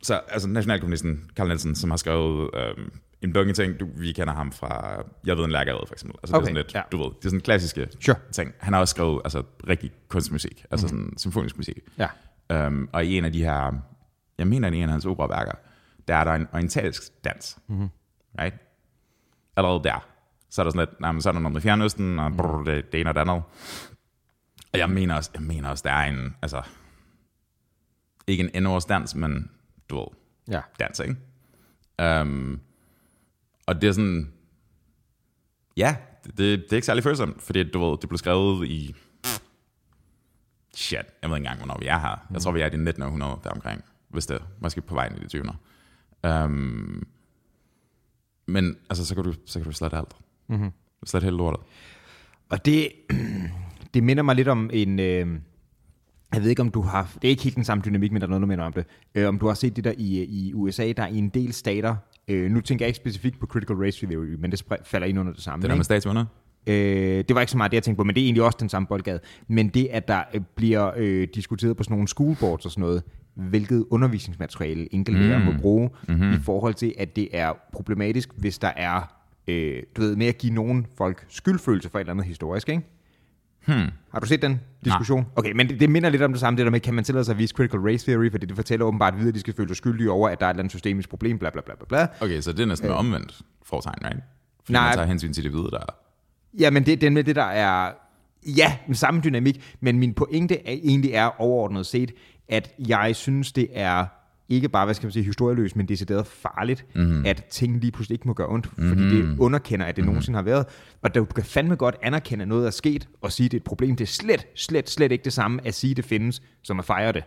så, altså nationalkommunisten Carl Nielsen, som har skrevet øh, en bunke ting. Du, vi kender ham fra... Jeg ved en lærkerede, for eksempel. Altså, Okay, det er sådan lidt, ja. du ved, det er sådan klassiske Sure. ting. Han har også skrevet altså, rigtig kunstmusik. Altså sådan symfonisk musik. Ja. Um, og i en af de her, jeg mener i en af hans operaværker, der er der en orientalsk dans. Mm-hmm. Right? Allerede der. Så er der sådan lidt, nej, men så er der noget med Fjernøsten, og brrr, det, det ene og det andet. Og jeg mener også, jeg mener også, der er en, altså, ikke en endårs dans, men du ved, Ja. dans, ikke? Um, og det er sådan, ja, det, det, er ikke særlig følsomt, fordi du ved, det blev skrevet i, shit, jeg ved ikke engang, hvornår vi er her. Jeg tror, vi er i det 19. århundrede deromkring, hvis det er måske på vejen i det 20. Um, men altså, så kan du, så kan du slette alt. Mm-hmm. Slette hele lortet. Og det, det minder mig lidt om en... Øh, jeg ved ikke, om du har... Det er ikke helt den samme dynamik, men der er noget, der minder om det. Øh, om du har set det der i, i USA, der er i en del stater... Øh, nu tænker jeg ikke specifikt på critical race theory, men det falder ind under det samme. Det der med statsunder? Øh, det var ikke så meget det, jeg tænkte på, men det er egentlig også den samme boldgade. Men det, at der øh, bliver øh, diskuteret på sådan nogle schoolboards og sådan noget, hvilket undervisningsmateriale enkelte mm. må bruge, mm-hmm. i forhold til, at det er problematisk, hvis der er, øh, du ved, med at give nogen folk skyldfølelse for et eller andet historisk, ikke? Hmm. Har du set den diskussion? Nej. Okay, men det, det minder lidt om det samme, det der med, kan man tillade sig at vise critical race theory, fordi det fortæller åbenbart videre, at de skal føle sig skyldige over, at der er et eller andet systemisk problem, bla bla bla bla. Okay, så det er næsten øh. omvendt fortegn, right? Fordi Nej. man tager hensyn til det hvide, der er. Ja, men det, er med det, der er... Ja, den samme dynamik, men min pointe er, egentlig er overordnet set, at jeg synes, det er ikke bare, hvad skal man sige, historieløst, men decideret farligt, mm-hmm. at ting lige pludselig ikke må gøre ondt, fordi mm-hmm. det underkender, at det mm-hmm. nogensinde har været. Og du kan fandme godt anerkende, at noget er sket, og sige, at det er et problem. Det er slet, slet, slet ikke det samme at sige, at det findes, som at fejre det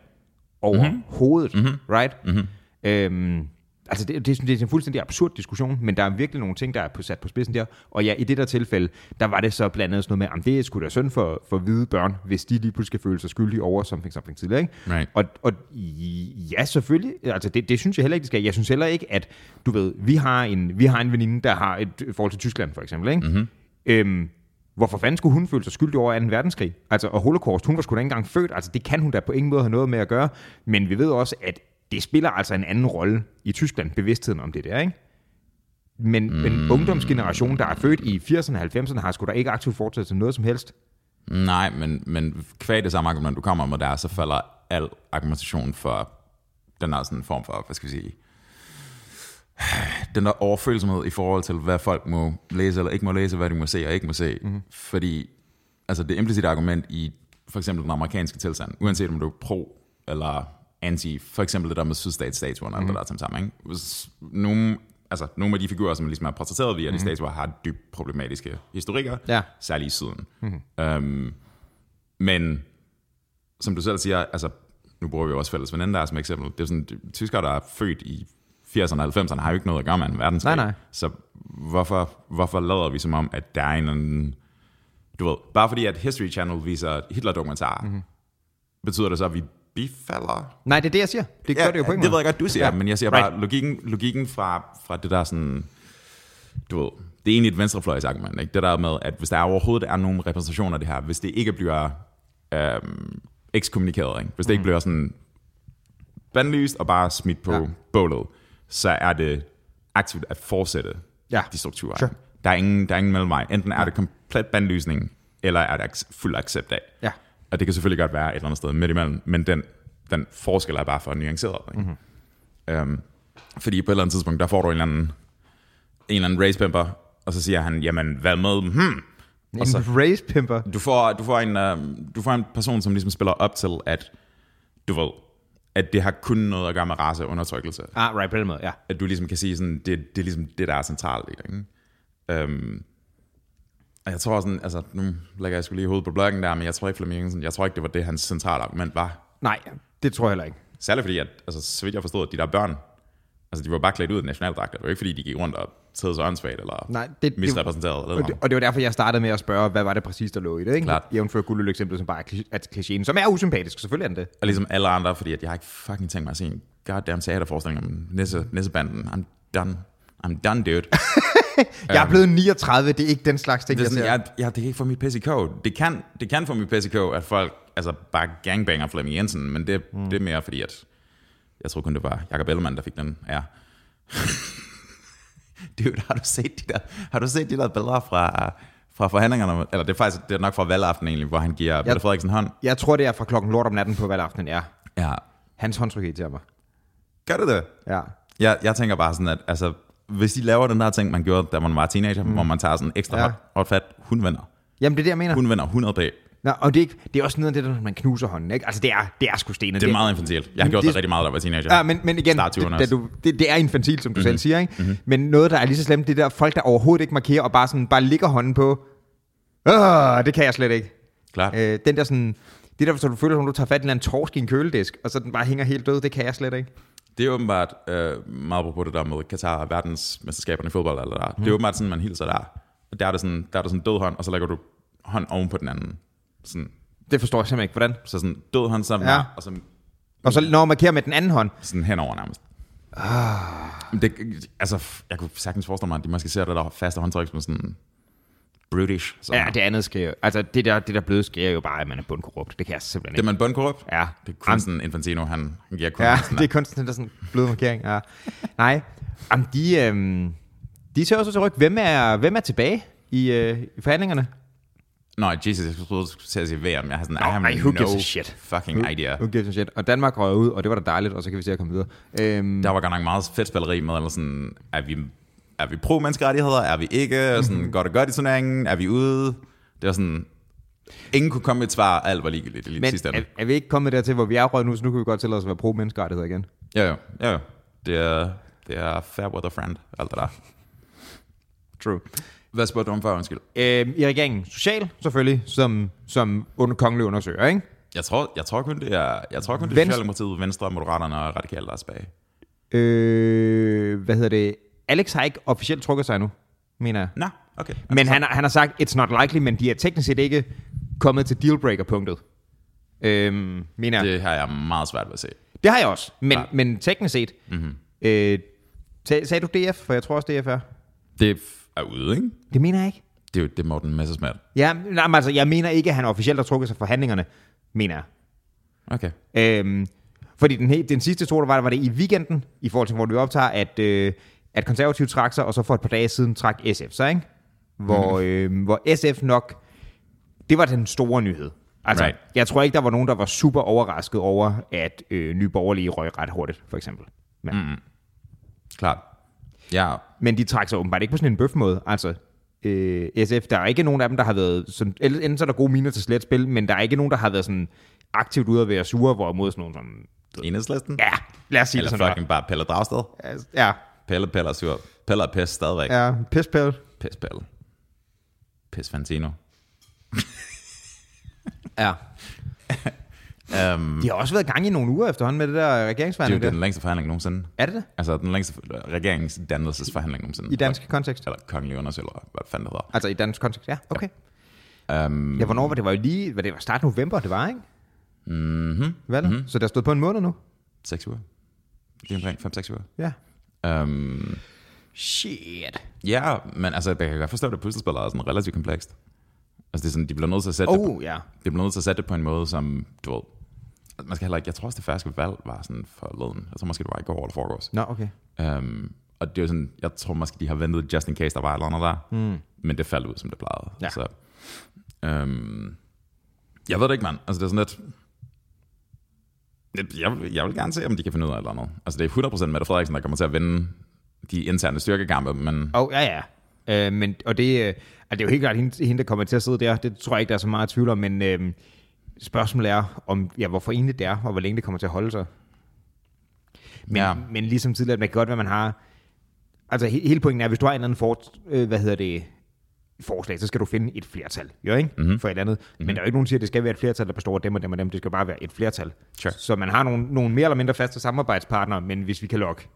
over mm-hmm. hovedet, mm-hmm. right? Mm-hmm. Øhm, altså det, det, det er en fuldstændig absurd diskussion, men der er virkelig nogle ting, der er sat på spidsen der. Og ja, i det der tilfælde, der var det så blandt andet sådan noget med, at det er sgu da synd for, for hvide børn, hvis de lige pludselig skal føle sig skyldige over something, something tidligere. Ikke? Right. Og, og ja, selvfølgelig. Altså, det, det synes jeg heller ikke, det skal. Jeg synes heller ikke, at, du ved, vi har en, vi har en veninde, der har et forhold til Tyskland, for eksempel. Ikke? Mm-hmm. Øhm, hvorfor fanden skulle hun føle sig skyldig over 2. verdenskrig? Altså, og holocaust, hun var sgu da ikke engang født. Altså, det kan hun da på ingen måde have noget med at gøre. Men vi ved også, at det spiller altså en anden rolle i Tyskland, bevidstheden om det der, ikke? Men, mm. men ungdomsgenerationen, der er født i 80'erne og 90'erne, har sgu da ikke aktivt fortsat til noget som helst. Nej, men, men kvæg det samme argument, du kommer med der, så falder al argumentation for den der sådan form for, hvad skal vi sige, den der overfølsomhed i forhold til, hvad folk må læse eller ikke må læse, hvad de må se og ikke må se. Mm-hmm. Fordi altså det implicite argument i for eksempel den amerikanske tilstand, uanset om du er pro eller anti, for eksempel det der med sydstatsstatuerne, eller det der til sammen. Ikke? Hvis nogle, altså, nogle af de figurer, som ligesom er portrætteret via mm-hmm. de statuer, har dybt problematiske historikker, Ja. særligt i syden. Mm-hmm. Um, men som du selv siger, altså, nu bruger vi jo også fælles veninde der som eksempel. Det er sådan, tyskere, der er født i 80'erne og 90'erne, har jo ikke noget at gøre med en verdenskrig. Nej, nej. Så hvorfor, hvorfor lader vi som om, at der er en anden... Du ved, bare fordi at History Channel viser Hitler-dokumentarer, Mhm. mm-hmm. betyder det så, at vi bifalder Nej, det er det, jeg siger. Det gør det jo på ingen det måde. ved jeg godt, du siger, Ja. ja. men jeg siger Right. bare, logikken, logikken fra, fra det der sådan, du ved, det er egentlig et venstrefløjsargument, ikke? Det der med, at hvis der overhovedet er nogen repræsentation af det her, hvis det ikke bliver øhm, ekskommunikeret, ikke? hvis det ikke bliver sådan bandlyst og bare smidt på Ja. ja. bålet, så er det aktivt at fortsætte Ja. de strukturer. Sure. Der er ingen, der er ingen mellemvej. Enten er det kom- plet bandlysning, eller er der fuld accept af? Ja. Og det kan selvfølgelig godt være et eller andet sted midt imellem, men den, den forskel er bare for nuanceret. Ikke? Mhm. Mm-hmm. Øhm, fordi på et eller andet tidspunkt, der får du en eller anden, en eller anden race pimper, og så siger han, jamen hvad med, hmm, og så, En race pimper. du får, du, får en, øh, du får en person, som ligesom spiller op til, at du ved, at det har kun noget at gøre med raceundertrykkelse. Ah, right, på den måde, ja. At du ligesom kan sige, sådan, det, det er ligesom det, der er centralt i det. Ikke? Øhm, og jeg tror sådan, altså nu lægger jeg skulle lige hovedet på blokken der, men jeg tror ikke, Flemming Jensen, jeg tror ikke, det var det, hans centrale argument var. Nej, det tror jeg heller ikke. Særligt fordi, at, altså, så vidt jeg forstod, at de der børn, altså de var bare klædt ud i nationaldragter. Det var ikke fordi, de gik rundt og tædede sig åndssvagt, eller Nej, det- det- misrepræsenteret. Eller Og det, noget. og det var derfor, jeg startede med at spørge, hvad var det præcis, der lå i det, ikke? Klart. Jævnfør guldøl-eksemplet, som bare er er klichéen, som er usympatisk, selvfølgelig er den det. Og ligesom alle andre, fordi at jeg har ikke fucking tænkt mig at se en goddamn teaterforestilling om nisse, nissebanden. I'm done. I'm done, dude. Jeg er blevet 39, det er ikke den slags ting, Det, er jeg sådan, ser. jeg, jeg, det kan ikke få mit pis i kog. Det kan, det kan få mit pis i kog, at folk altså, bare gangbanger Flemming Jensen, men det, mm. det er mere fordi, at jeg tror kun, det var Jacob Ellemann, der fik den ære. Dude, har du set de der, har du set de der billeder fra, fra forhandlingerne? Eller det er faktisk det er nok fra valgaften egentlig, hvor han giver Mette Frederiksen hånd. Jeg tror, det er fra klokken lort om natten på valgaftenen, ja. Ja. Hans håndtryk irriterer mig. Gør det det? Ja. Jeg, jeg tænker bare sådan, at altså, hvis de laver den der ting, man gjorde, da man var teenager, mm. hvor man tager sådan ekstra Ja. ja. hot fat, hun vinder. Jamen, det er det, jeg mener. Hun vinder 100 p. Nå, og det er, ikke, det er også noget af det, der, når man knuser hånden, ikke? Altså, det er, det er sgu stenet. Det er meget infantilt. Jeg har gjort det- det, rigtig meget, da jeg var teenager. Ja, men, men igen, det, 20'erne det, du, det, det er infantilt, som du mm-hmm. selv siger, ikke? Mm-hmm. Men noget, der er lige så slemt, det er der folk, der overhovedet ikke markerer, og bare, sådan, bare ligger hånden på. Åh, det kan jeg slet ikke. Klart. Øh, den der sådan, det der, så du føler, som du tager fat i en eller anden torsk i en køledisk, og så den bare hænger helt død, det kan jeg slet ikke. Det er åbenbart øh, meget på det der med Katar og verdensmesterskaberne i fodbold. Eller der. Mm. Det er åbenbart sådan, man hilser der. Og der er, der sådan, der er der sådan død hånd, og så lægger du hånd oven på den anden. Sådan, Det forstår jeg simpelthen ikke, hvordan. så sådan død hånd sammen, ja. og så Og så når man markerer med den anden hånd, sådan henover nærmest. Ah. Det, altså, jeg kunne sagtens forestille mig, at de måske ser det der faste håndtryk som sådan brutish. Sådan ja, det andet sker jo, altså det der, det der bløde sker jo bare, at man er bundkorrupt. Det kan jeg simpelthen Det er ikke. man bundkorrupt? Ja. Det er kun sådan Infantino, han giver kun Ja, sådan det er kun sådan, der sådan blød markering. Ja. Nej, Jamen, de, øhm, de ser også til ryg. Hvem er, hvem er tilbage i, øh, i forhandlingerne? Nå, Jesus, jeg troede, du skulle til at sige VM. Jeg har sådan, Nå, I have ej, who no gives a shit? fucking idea. Who gives a shit? Og Danmark røg ud, og det var da dejligt, og så kan vi se at komme videre. Øhm, Der var godt nok meget fedt spilleri med, eller sådan, er vi, er vi pro-menneskerettigheder? Er vi ikke? Mhm. Sådan, går det godt i turneringen? Er vi ude? Det var sådan, ingen kunne komme med et svar, alt var ligegyldigt lige men sidste er, ende. er, vi ikke kommet dertil, hvor vi er røget nu, så nu kan vi godt tillade os at være pro-menneskerettigheder igen? Ja, jo, ja, jo. Det er, det er fair weather friend, alt det der. True. Hvad spurgte du om før, undskyld? Øhm, I regeringen, social selvfølgelig, som, som under kongelig undersøger, ikke? Jeg tror, jeg tror kun, det er, jeg tror kun, det er Venstre- Socialdemokratiet, Venstre, Moderaterne og Radikale, der er tilbage. Øh, hvad hedder det? Alex har ikke officielt trukket sig nu, mener jeg. Nå, okay. Men han, har- han har sagt, it's not likely, men de er teknisk set ikke kommet til dealbreaker-punktet. Øhm, mener jeg. Det. Har jeg meget svært ved at se. det har jeg også, men, Klart. men teknisk set. Mm-hmm. Øh, sag, sagde du DF? For jeg tror også, DF er. Det er ude, ikke? Det mener jeg ikke. Det er jo det er Morten Messersmith. Ja, nej, men altså, jeg mener ikke, at han officielt har trukket sig fra forhandlingerne, mener jeg. Okay. Øhm, fordi den, den sidste to, der var, var det i weekenden, i forhold til, hvor vi optager, at, øh, at konservativt trak sig, og så for et par dage siden trak SF sig, ikke? Hvor, øh, hvor SF nok, det var den store nyhed. Altså, Right. jeg tror ikke, der var nogen, der var super overrasket over, at øh, Nye Borgerlige røg ret hurtigt, for eksempel. Men, mm. Klart. Ja, men de trak sig åbenbart ikke på sådan en bøfmåde. Altså, øh, SF, der er ikke nogen af dem, der har været... Sådan, enten så er der gode miner til slet spil, men der er ikke nogen, der har været sådan aktivt ude at være sure, hvorimod sådan nogle sådan... enhedslisten. Ja, lad os sige Eller det sådan fucking bare Pelle Dragsted. Ja, Pelle, Pelle er sur. Pelle er pis stadigvæk. Ja. ja pispæl. Pis Pelle. Pis Fantino. Ja. Um, De har også været i gang i nogle uger efterhånden med det der det er jo regeringsforhandling. det er der. den længste forhandling nogensinde. Er det det? Altså den længste regeringsdannelsesforhandling nogensinde. I dansk kontekst? Eller kongelig undersøger, hvad fanden det hedder. Altså i dansk kontekst, ja, okay. Um, Ja, hvornår var det? var jo lige, hvad det var start november, det var, ikke? mm-hmm. Vel? Mm-hmm. Så der stod på en måned nu? Seks uger. Lige omkring 5-6 uger. Ja. Um, Shit. ja, men altså, jeg kan godt forstå, at det puslespil er sådan relativt komplekst. Altså, det er sådan, de bliver nødt til at sætte det på, Oh, ja. de bliver nødt til at sætte det på en måde, som, du ved, man skal heller ikke, jeg tror også, det færske valg var sådan forleden. Jeg tror måske, det var i går eller forgårs. Nå, okay. Um, Og det er sådan, jeg tror måske, de har ventet just in case, der var et eller andet der. Mm. Men det faldt ud, som det plejede. Ja. Så, øhm, jeg ved det ikke, mand. Altså, det er sådan lidt... Jeg, jeg, vil- gerne se, om de kan finde ud af eller andet. Altså, det er 100% Mette Frederiksen, der kommer til at vinde de interne styrkekampe, men Og ja, ja. Øh, men, og det, øh, altså, det er jo helt klart hende, hende, der kommer til at sidde der. Det tror jeg ikke, der er så meget tvivl om, men øh, spørgsmålet er, om, ja, hvor forenligt det er, og hvor længe det kommer til at holde sig. Men, Ja. men ligesom tidligere, man kan godt være, man har... Altså, he, hele pointen er, hvis du har en eller anden for, øh, hvad hedder det, forslag, så skal du finde et flertal, jo ikke? Mm-hmm. For et eller andet. Mm-hmm. Men der er jo ikke nogen, der siger, at det skal være et flertal, der består af dem og dem og dem. Det skal bare være et flertal. Sure. Så man har nogle, nogle mere eller mindre faste samarbejdspartnere, men hvis vi kan lokke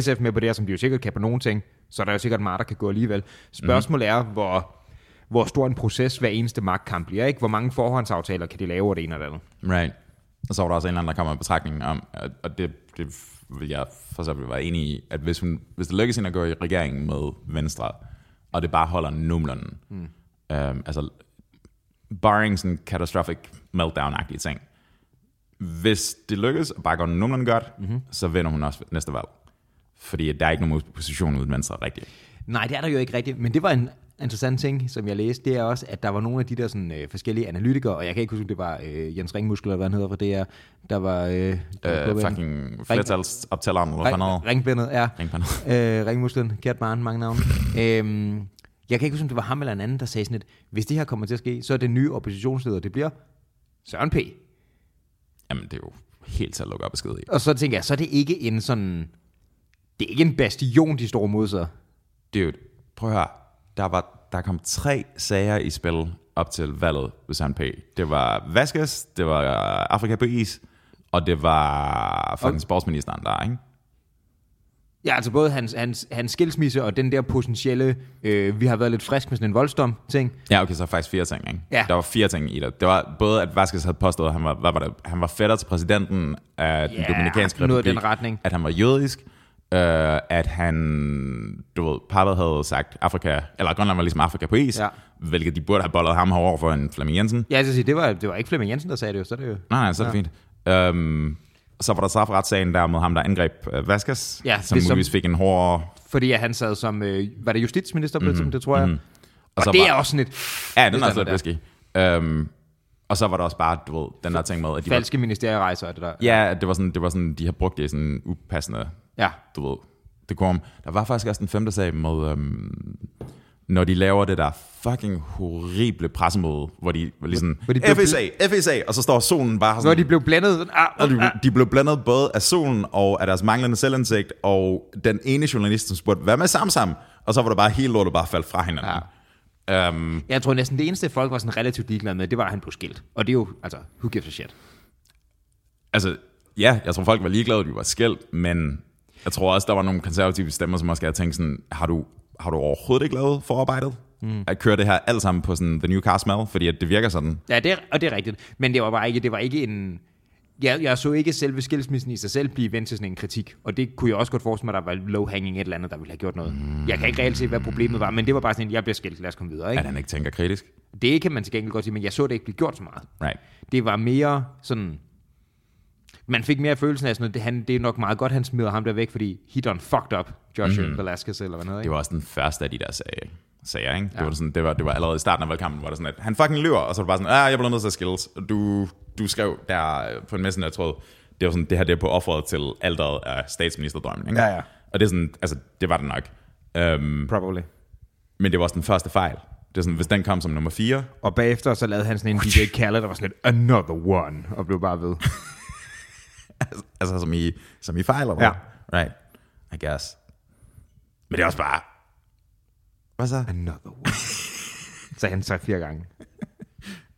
SF med på det her, som de jo sikkert kan på nogle ting, så er der jo sikkert meget, der kan gå alligevel. Spørgsmålet mm-hmm. er, hvor, hvor stor en proces hver eneste magtkamp bliver, ikke? Hvor mange forhåndsaftaler kan de lave over det ene det andet? Right. Og så var der også en eller anden, der kommer med betragtning om, og det, det vil jeg for så vidt være enig i, at hvis, hun, hvis det lykkes hende at gå i regeringen med Venstre, og det bare holder nogenlunde, mm. øhm, altså barring sådan catastrophic meltdown-agtige ting, hvis det lykkes at bare gå nogenlunde godt, mm-hmm. så vinder hun også næste valg. Fordi der er ikke nogen opposition uden Venstre rigtigt. Nej, det er der jo ikke rigtigt, men det var en interessant ting, som jeg læste, det er også, at der var nogle af de der sådan, øh, forskellige analytikere, og jeg kan ikke huske, om det var øh, Jens Ringmuskel, eller hvad han hedder fra DR, der var... Øh, der var Øh, fucking flertalsoptælleren, eller hvad noget. Ring, ringbindet, ja. Ringbandet. Øh, ringmusklen, kært barn, mange navne. øhm, jeg kan ikke huske, om det var ham eller en anden, der sagde sådan et, hvis det her kommer til at ske, så er det nye oppositionsleder, det bliver Søren P. Jamen, det er jo helt til at lukke op og skide i. Og så tænker jeg, så er det ikke en sådan, det er ikke en bastion, de står mod sig. Dude, prøv at høre. Der, var, der kom tre sager i spil op til valget ved Søren P. Det var Vasquez, det var Afrika på is, og det var fucking sportsministeren der, ikke? Ja, altså både hans, hans, hans skilsmisse og den der potentielle, øh, vi har været lidt frisk med sådan en voldsdom ting. Ja, okay, så faktisk fire ting, ikke? Ja. Der var fire ting i det. Det var både, at Vasquez havde påstået, at han var, hvad var det? Han var fætter til præsidenten af den Ja, Dominikanske noget Republik. den retning. At han var jødisk. Øh, at han, du ved, Pappet havde sagt, Afrika, eller Grønland var ligesom Afrika på is, Ja. hvilket de burde have bollet ham herover for en Flemming Jensen. Ja, sige, det var, det var ikke Flemming Jensen, der sagde det jo, så det jo... Nej, nej, så er det ja. fint. Um, så var der strafferetssagen der med ham, der angreb uh, Vasquez, Ja, som muligvis fik en hård... Fordi at han sad som, øh, var det justitsminister på det tidspunkt, det tror jeg. Mm-hmm. Og, Og så det var- er også sådan et... Ja, den er der. risky. Um, og så var der også bare, du ved, den der ting med, at de var, Falske ministerierejser og det der. ja, det var sådan, det var sådan, de har brugt det i sådan upassende, Ja. du ved, dekorum. Der var faktisk også den femte sag med, um, når de laver det der fucking horrible pressemøde, hvor de var lige sådan, Hvor de FSA, FSA, og så står solen bare sådan, Hvor de blev blandet. Ah, Og ah, de, de blev blandet både af solen og af deres manglende selvindsigt, og den ene journalist, som spurgte, hvad med Samsam? Og så var der bare hele lortet bare faldt fra hinanden. Ja. Um, Jeg tror næsten det eneste, folk var sådan relativt ligeglade med, det var, at han blev skilt. Og det er jo, altså, who gives a shit? altså, ja, jeg tror folk var ligeglade, at de var skældt, men jeg tror også, der var nogle konservative stemmer, som måske havde tænkt sådan, har du, har du overhovedet ikke lavet forarbejdet? Mm. At køre det her alt sammen på sådan the new car smell, fordi at det virker sådan. Ja, det er, og det er rigtigt. Men det var bare ikke, det var ikke en... Jeg, jeg så ikke selve skilsmissen i sig selv blive vendt til sådan en kritik. Og det kunne jeg også godt forestille mig, at der var low-hanging et eller andet, der ville have gjort noget. Mm. Jeg kan ikke reelt se, hvad problemet var, men det var bare sådan en, jeg bliver skilt, lad os komme videre. Ikke? At han ikke tænker kritisk. Det kan man til gengæld godt sige, men jeg så det ikke blive gjort så meget. Right. Det var mere sådan... Man fik mere følelsen af sådan, at det, han, det er nok meget godt, han smider ham der væk, fordi he done fucked up Joshua mm. Velasquez, eller hvad noget, Det var også den første af de der sager, sager ikke? Det, var sådan, det, var, det var allerede i starten af valgkampen, hvor det sådan, at han fucking lyver, og så var det bare sådan, ah, jeg bliver nødt til at skilles. Du, du skrev der øh, på en messenger, jeg tror, det var sådan, det her det er på offeret til alderet af statsministerdrømmen, ikke? Ja, ja. Og det er sådan, altså, det var det nok. Um, Probably. men det var også den første fejl. Det er sådan, hvis den kom som nummer 4, Og bagefter så lavede han sådan en DJ Khaled, der var sådan lidt, another one, og blev bare ved. altså som i, som i fejl, eller Ja. Right, I guess. Men det er også bare, hvad så? Another one. så han sagde fire gange.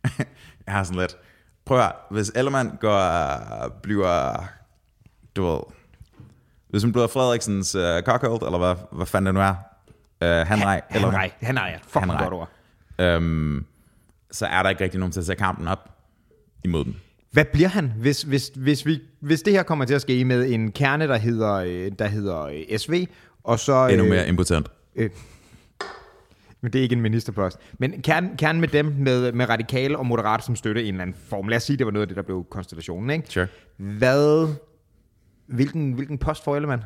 Jeg har sådan lidt, prøv at hvis Ellemann går, bliver, du ved, hvis hun bliver Frederiksens uh, cockhold, eller hvad, hvad fanden det nu er, uh, han rej, Han nej, han ja. Fuck, godt ord. um, så er der ikke rigtig nogen til at sætte kampen op imod dem. Hvad bliver han, hvis, hvis, hvis, vi, hvis det her kommer til at ske med en kerne, der hedder, øh, der hedder øh, SV, og så... Endnu mere impotent. Øh, men det er ikke en ministerpost. Men kernen, kernen med dem, med, med radikale og moderat som støtte i en eller anden form. Lad os sige, det var noget af det, der blev konstellationen, ikke? Sure. Hvad... Hvilken, hvilken post får Ellemann?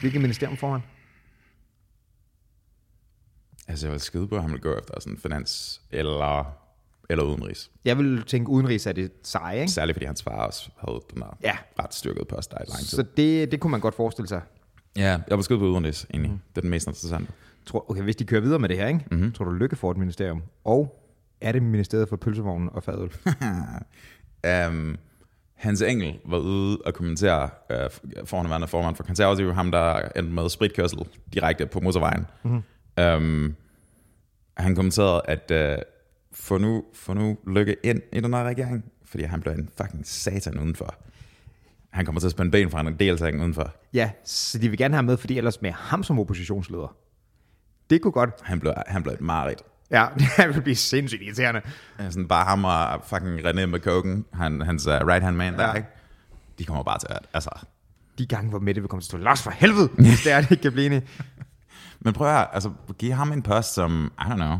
Hvilket ministerium får han? Altså, jeg var skide på, at han ville gå efter sådan finans eller, eller udenrigs. Jeg vil tænke, udenrigs er det seje, ikke? Særligt fordi hans far også havde den der Ja. ret styrket post der i lang tid. Så det, det kunne man godt forestille sig. Ja, jeg var skide på udenrigs, egentlig. Mm. Det er den mest interessante. Tror, okay, hvis de kører videre med det her, ikke? Mm-hmm. tror du Lykke får et ministerium? Og er det ministeriet for pølsevognen og fadøl? Um, Hans Engel var ude og kommentere uh, forhåndværende formand for konservative, ham der endte med spritkørsel direkte på motorvejen. Mm-hmm. Um, han kommenterede, at uh, få, nu, få nu lykke ind i den her regering, fordi han blev en fucking satan udenfor. Han kommer til at spænde ben for en deltager udenfor. ja, så de vil gerne have ham med, fordi ellers med ham som oppositionsleder. Det kunne godt. Han blev, han blev et mareridt. Ja, det vil blive sindssygt irriterende. Sådan bare ham og fucking René McCogan, han, hans uh, right-hand man der, Ja. ikke? De kommer bare til at, altså... De gange, hvor Mette vil komme til at stå, Lars for helvede, hvis det er, det ikke kan blive enige. Men prøv at altså, giv ham en post som, I don't know,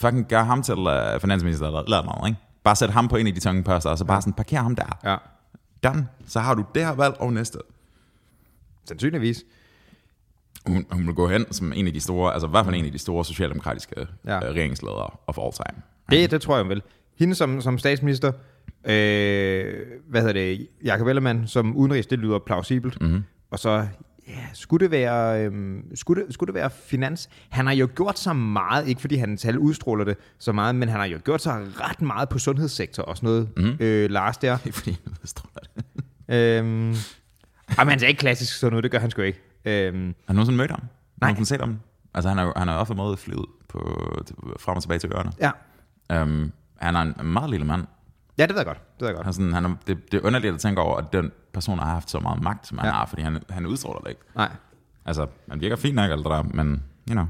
fucking gør ham til uh, finansminister eller eller noget, ikke? Bare sæt ham på en af de tunge poster, og så bare sådan, parker ham der. Ja, Done. Så har du det her valg og næste. sandsynligvis. Hun, hun vil gå hen som en af de store, altså i hvert fald en af de store socialdemokratiske Ja. uh, regeringsledere of all time. Det, det tror jeg vel. Hende som, som statsminister, øh, hvad hedder det, Jakob Ellemann som udenrigs, det lyder plausibelt. Mm-hmm. Og så, ja, skulle det være, øh, skulle det, skulle det være finans? Han har jo gjort så meget, ikke fordi han tal udstråler det så meget, men han har jo gjort så ret meget på sundhedssektor og sådan noget, mm-hmm. øh, Lars der. Ikke fordi jeg ved, det. Øhm, jamen, han er ikke klassisk sådan noget, det gør han sgu ikke. Øhm, Har du nogensinde mødt ham? Nej. Har du set ham? Altså han har han har ofte måde flyvet på, frem og tilbage til ørerne. ja. Um, han er en meget lille mand. Ja, det ved jeg godt. Det ved jeg godt. Han sådan, han er, det, det er underligt at tænke over, at den person har haft så meget magt, som han Ja. har, fordi han, han udstråler det ikke. Nej. Altså, man virker fint nok alt der, men, you know.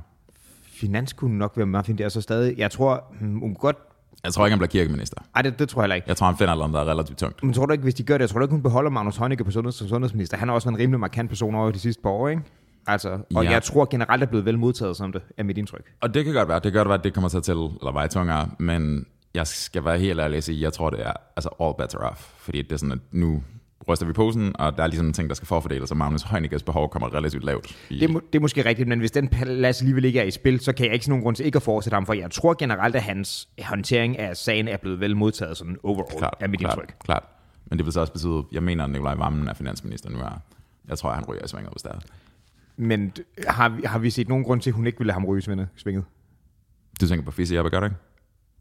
Finans kunne nok være meget fint. Det er så stadig, jeg tror, hmm, hun kunne godt, Jeg tror ikke, han bliver kirkeminister. ej, det, det tror jeg heller ikke. Jeg tror, han finder noget, der er relativt tungt. Men tror du ikke, hvis de gør det, jeg tror du ikke, hun beholder Magnus Heunicke på sundheds, som sundhedsminister? Han har også været en rimelig markant person over de sidste par år, ikke? Altså, og Ja. jeg tror generelt er blevet vel modtaget som det, er mit indtryk. Og det kan godt være, det kan godt være, at det kommer til at tælle, eller veje tungere, men jeg skal være helt ærlig at sige, jeg tror, det er altså all better off. Fordi det er sådan, at nu ryster vi posen, og der er ligesom en ting, der skal forfordeles, og Magnus Heunickes behov kommer relativt lavt. I, Det er, det er måske rigtigt, men hvis den plads alligevel ikke er i spil, så kan jeg ikke se nogen grund til ikke at fortsætte ham, for jeg tror generelt, at hans håndtering af sagen er blevet vel modtaget sådan overall, klart, er mit klart, indtryk. Klart. Men det vil så også betyde, jeg mener, at Nikolaj Vammen er finansminister nu er. Jeg tror, han ryger i svinget, hvis det er. Men har, vi- har vi set nogen grund til, at hun ikke ville have ham ryge i svinget-? Du tænker på Fisse Jeppe, gør du ikke?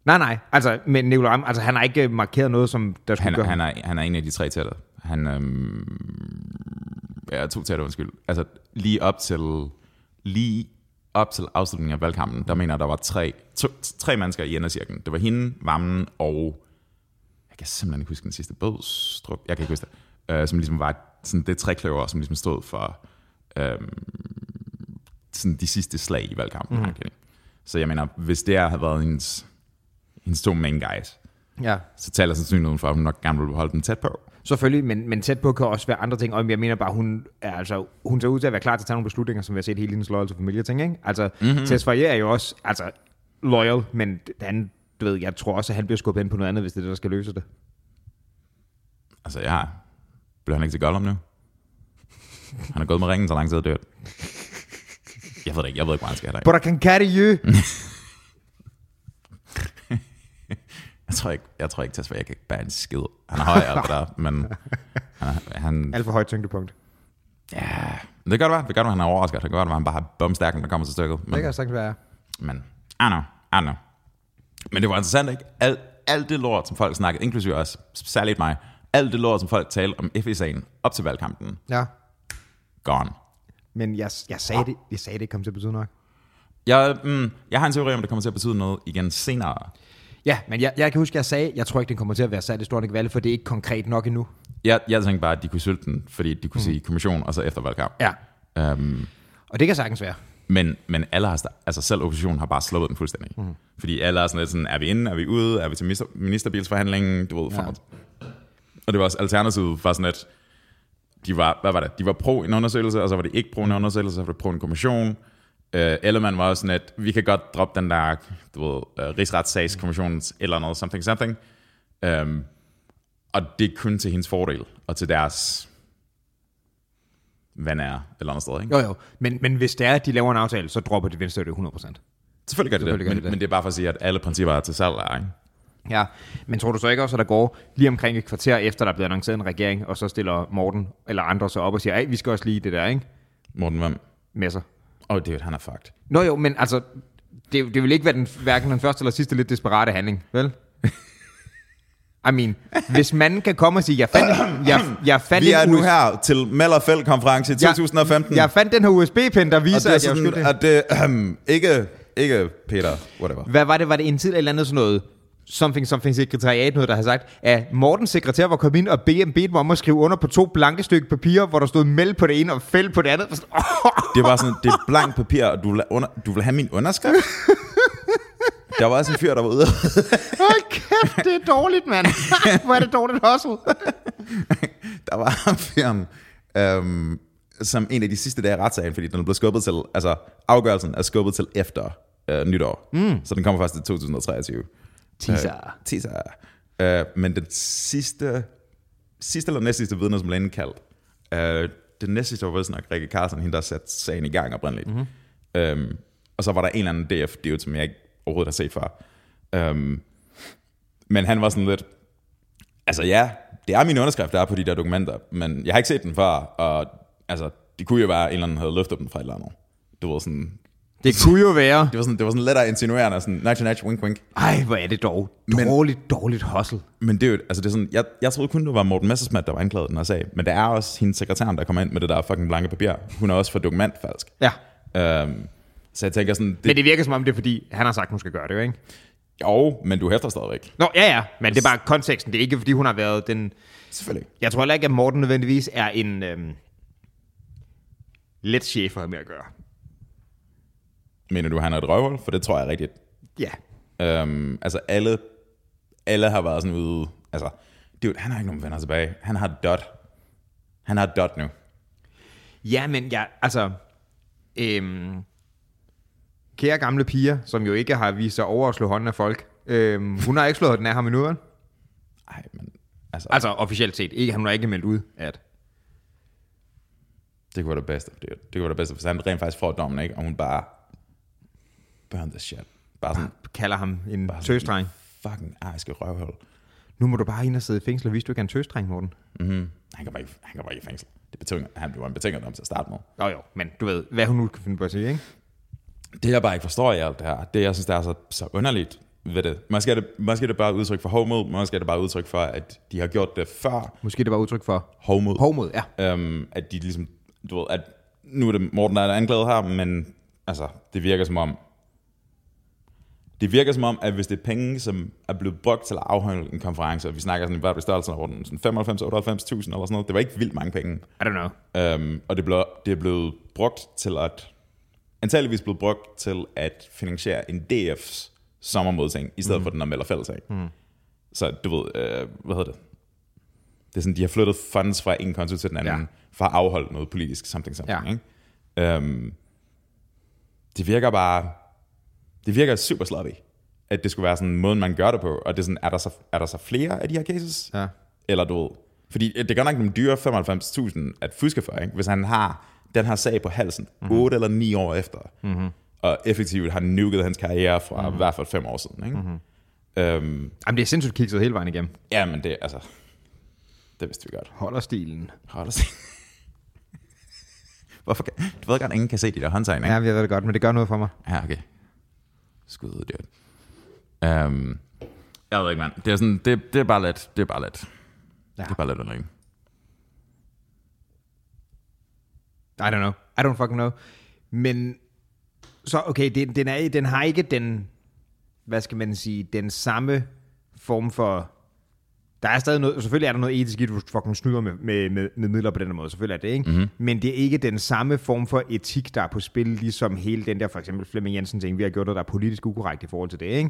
Nej, nej. Altså, men Nicolai, altså, han har ikke markeret noget, som der skulle Han, gøre han, er, han er en af de tre tætte. Han øhm, ja, to tætte, undskyld. Altså lige op til lige op til afslutningen af valgkampen, der mener der var tre, to, tre mennesker i endercirklen. Det var hende, Vammen og jeg kan simpelthen ikke huske den sidste, Bødstrup, jeg kan ikke huske det, øh, som ligesom var sådan det trækløver, som ligesom stod for øhm, sådan de sidste slag i valgkampen. Mm. Så jeg mener, hvis det her havde været hendes, hendes to main guys, Ja, så taler sandsynligheden for, at hun nok gerne vil holde dem tæt på. selvfølgelig, men, men tæt på kan også være andre ting, og jeg mener bare, hun, er, altså, hun ser ud til at være klar til at tage nogle beslutninger, som vi har set hele hendes loyal til familie ting, ikke? Altså, mm-hmm. Tesfaye er jo også altså, loyal, men han, du ved, jeg tror også, at han bliver skubbet ind på noget andet, hvis det er det, der skal løse det. Altså, jeg har... Bliver han ikke til Gollum nu? Han er gået med ringen så lang tid død. Jeg ved det ikke, jeg ved ikke, hvor han skal have But I can carry you! Jeg tror ikke, jeg tror ikke, Tesfaye jeg kan bære en skid. Han er høj alt det der, men han, han, Alt for højt tyngdepunkt. ja, det kan godt være, det kan godt være, han er overrasket. Det kan godt være, han bare har bumstærk, når der kommer til stykket. Det Men, kan sagtens være. men, I don't know, I don't know. Men det var interessant, ikke? Alt, alt det lort, som folk snakkede, inklusive os, særligt mig, alt det lort, som folk talte om FE-sagen op til valgkampen, Ja. gone. Men jeg, jeg, sagde det, jeg sagde det ikke kom til at betyde nok. Jeg, mm, jeg har en teori om, det kommer til at betyde noget igen senere. Ja, men jeg, jeg kan huske, at jeg sagde, jeg tror ikke, den kommer til at være særlig stort valg, for det er ikke konkret nok endnu. Jeg, jeg tænkte bare, at de kunne sylte den, fordi de kunne mm. sige kommission, og så efter valgkamp. Ja. Um, Og det kan sagtens være. men, men alle har, altså selv oppositionen har bare slået den fuldstændig. Mm. Fordi alle er sådan lidt sådan, er vi inde, er vi ude, er vi til minister, ministerbilsforhandlingen, du ved, Ja. Og det var også alternativet var sådan, at de var, hvad var det, de var pro en undersøgelse, og så var det ikke pro en undersøgelse, så var det pro en kommission. Uh, Ellemann var også sådan, at vi kan godt droppe den der, du ved, uh, rigsretssagskommissionens eller noget, something, something. Um, og det er kun til hendes fordel, og til deres vandære et eller andet sted, ikke? Jo, jo. Men, men hvis det er, at de laver en aftale, så dropper de venstre det 100%. Selvfølgelig gør det Selvfølgelig gør det, men, det men det er bare for at sige, at alle principper er til salg, ikke? Ja, men tror du så ikke også, at der går lige omkring et kvarter efter, der er blevet annonceret en regering, og så stiller Morten eller andre så op og siger, at vi skal også lige det der, ikke? Morten, hvem? Åh, oh, det han er fucked. Nå jo, men altså, det, det vil ikke være den, hverken den første eller sidste lidt desperate handling, vel? I mean, hvis man kan komme og sige, jeg fandt, jeg, jeg fandt Vi er nu US- her til Mellerfeld-konference i 2015. Jeg, jeg fandt den her USB-pen, der og viser, det er at jeg sådan, skyldig. at det, øhm, ikke, ikke Peter, whatever. Hvad var det? Var det en tid eller andet sådan noget? Something, something sekretariat, noget, der har sagt, at Mortens sekretær var kommet ind og bedt bedt mig om at skrive under på to blanke stykke papir, hvor der stod meld på det ene og fæld på det andet. Det var sådan, det er blankt papir, og du vil, under, du vil have min underskrift? Der var også en fyr, der var ude. Hold kæft, det er dårligt, mand. Hvor er det dårligt hustle. Der var ham fyren, øhm, som en af de sidste dage i retssagen, fordi den blev skubbet til, altså afgørelsen er skubbet til efter øh, nytår. Mm. Så den kommer først i 2023. Teaser. Øh, teaser. Øh, men den sidste, sidste eller næste sidste vidne, som blev indkaldt, øh, den næste sidste var vist nok Rikke Carlsen, hende der satte sagen i gang oprindeligt. Mm-hmm. Øhm, og så var der en eller anden df dude som jeg ikke overhovedet har set før. Øhm, men han var sådan lidt, altså ja, det er min underskrift, der er på de der dokumenter, men jeg har ikke set den før, og altså, det kunne jo være, at en eller anden havde løftet dem fra et eller andet. Du ved sådan, Det kunne jo være. det var sådan, det var sådan af insinuerende, sådan, nudge, nudge, wink, wink. Ej, hvor er det dog dårligt, dårligt hustle. Men det er jo, altså det er sådan, jeg, jeg troede kun, det var Morten Messersmith, der var anklaget den her sag, men det er også hendes sekretæren, der kommer ind med det der fucking blanke papir. Hun er også for dokumentfalsk. Ja. Øhm, så jeg tænker sådan, det, Men det virker som om, det er fordi, han har sagt, at hun skal gøre det, ikke? jo, men du hæfter stadigvæk. Nå, ja, ja. Men det er bare konteksten. Det er ikke, fordi hun har været den... Selvfølgelig. Jeg tror heller ikke, at Morten nødvendigvis er en øhm, let chef for ham med at gøre. Mener du, han er et røvhul? For det tror jeg er rigtigt. Ja. Øhm, altså alle, alle har været sådan ude, altså, dude, han har ikke nogen venner tilbage. Han har dot. Han har dot nu. Ja, men ja, altså... Øhm, kære gamle piger, som jo ikke har vist sig over at slå hånden af folk. Øhm, hun har ikke slået den af ham endnu, vel? Ej, men altså, Altså officielt set. Ikke, hun har ikke meldt ud, at... det kunne være det bedste. Det, det kunne være det bedste, hvis han rent faktisk får dommen, ikke? Og hun bare, burn the shit. Bare sådan, kalder ham en Bare sådan- tøsdreng. fucking ejske røvhul. Nu må du bare ind og sidde i fængsel, og vise, du ikke er en tøsdreng, Morten. Mm-hmm. Han, kan bare ikke, han kan bare ikke i fængsel. Det betyder, han blev en betinget om til at starte med. Nå jo, men du ved, hvad hun nu kan finde på at sige, ikke? Det jeg bare ikke forstår i alt det her, det jeg synes, der er så, så underligt ved det. Måske er det, måske er det bare udtryk for hovmod, måske er det bare udtryk for, at de har gjort det før Måske det var udtryk for hovmod. hovmod, ja. Øhm, at de ligesom, du ved, at nu er det Morten, der er anklaget her, men altså, det virker som om, det virker som om, at hvis det er penge, som er blevet brugt til at afholde en konference, og vi snakker sådan, hvad er det størrelsen over den, sådan 95-98.000 eller sådan noget, det var ikke vildt mange penge. I don't know. Øhm, og det, blev, det er blevet brugt til at, antageligvis blevet brugt til at finansiere en DF's sommermodting, i stedet mm. for den der melder fællesag. Mm. Så du ved, øh, hvad hedder det? Det er sådan, de har flyttet funds fra en konto til den anden, Ja. for at afholde noget politisk, something, something, Ja. ikke? Øhm, det virker bare, det virker super sloppy, at det skulle være sådan måden, man gør det på, og det er sådan, er der så, er der så flere af de her cases? Ja. Eller du ved, fordi det gør nok nogle dyre 95.000 at fuske for, ikke? hvis han har den her sag på halsen, Mhm. 8 eller 9 år efter, mm-hmm. og effektivt har nuket hans karriere fra mm-hmm. i hvert fald 5 år siden. Ikke? Mm-hmm. Øhm, Jamen, det er sindssygt kikset hele vejen igennem. ja, men det, altså, det vidste vi godt. Holder stilen. Hold da se. Hvorfor kan, du ved godt, at ingen kan se de der håndtegn, ikke? Ja, jeg ved det godt, men det gør noget for mig. Ja, okay. Skud ud, dude. Um, jeg ved ikke, mand. Det er, sådan, det, det er bare lidt, det er bare lidt, Ja. det er bare lidt underligt. I don't know. I don't fucking know. Men så, okay, den, den, er, den har ikke den, hvad skal man sige, den samme form for... Der er stadig noget, selvfølgelig er der noget etisk i, at du fucking snyder med, med, med, med midler på den måde, selvfølgelig er det, ikke? Mm-hmm. Men det er ikke den samme form for etik, der er på spil, ligesom hele den der, for eksempel Flemming Jensen ting, vi har gjort noget, der er politisk ukorrekt i forhold til det, ikke?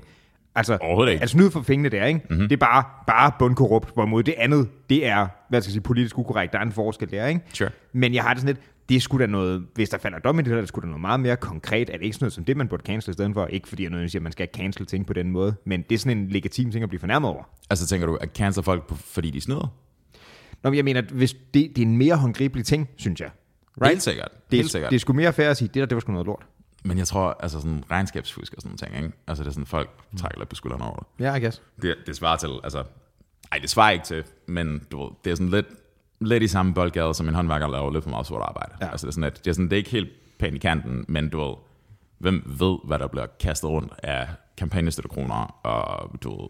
Altså, Overhovedet ikke. Altså snyde for pengene der, ikke? Mm-hmm. Det er bare, bare bundkorrupt, hvorimod det andet, det er, hvad skal jeg sige, politisk ukorrekt. Der er en forskel der, ikke? Sure. Men jeg har det sådan lidt, det sgu da noget, hvis der falder dom i det, der er det sgu da noget meget mere konkret. Det ikke sådan noget som det, man burde cancel i stedet for? Ikke fordi jeg nødvendigvis siger, at man skal cancel ting på den måde, men det er sådan en legitim ting at blive fornærmet over. Altså tænker du, at cancel folk, fordi de snyder? Nå, men jeg mener, at hvis det, det er en mere håndgribelig ting, synes jeg. Right? Helt sikkert. Det, Helt sikkert. det er sgu mere fair at sige, det der, det var sgu noget lort. Men jeg tror, altså sådan regnskabsfusk og sådan ting, ikke? Altså det er sådan, folk trækker lidt på skuldrene over det. Ja, I guess. Det, det svarer til, altså... Ej, det svarer ikke til, men du ved, det er sådan lidt, lidt i samme boldgade, som en håndværker laver lidt for meget sort arbejde. Ja. Altså det er sådan, at det er, sådan, det er ikke helt pænt i kanten, men du ved, hvem ved, hvad der bliver kastet rundt af kampagnestøttekroner, og du ved,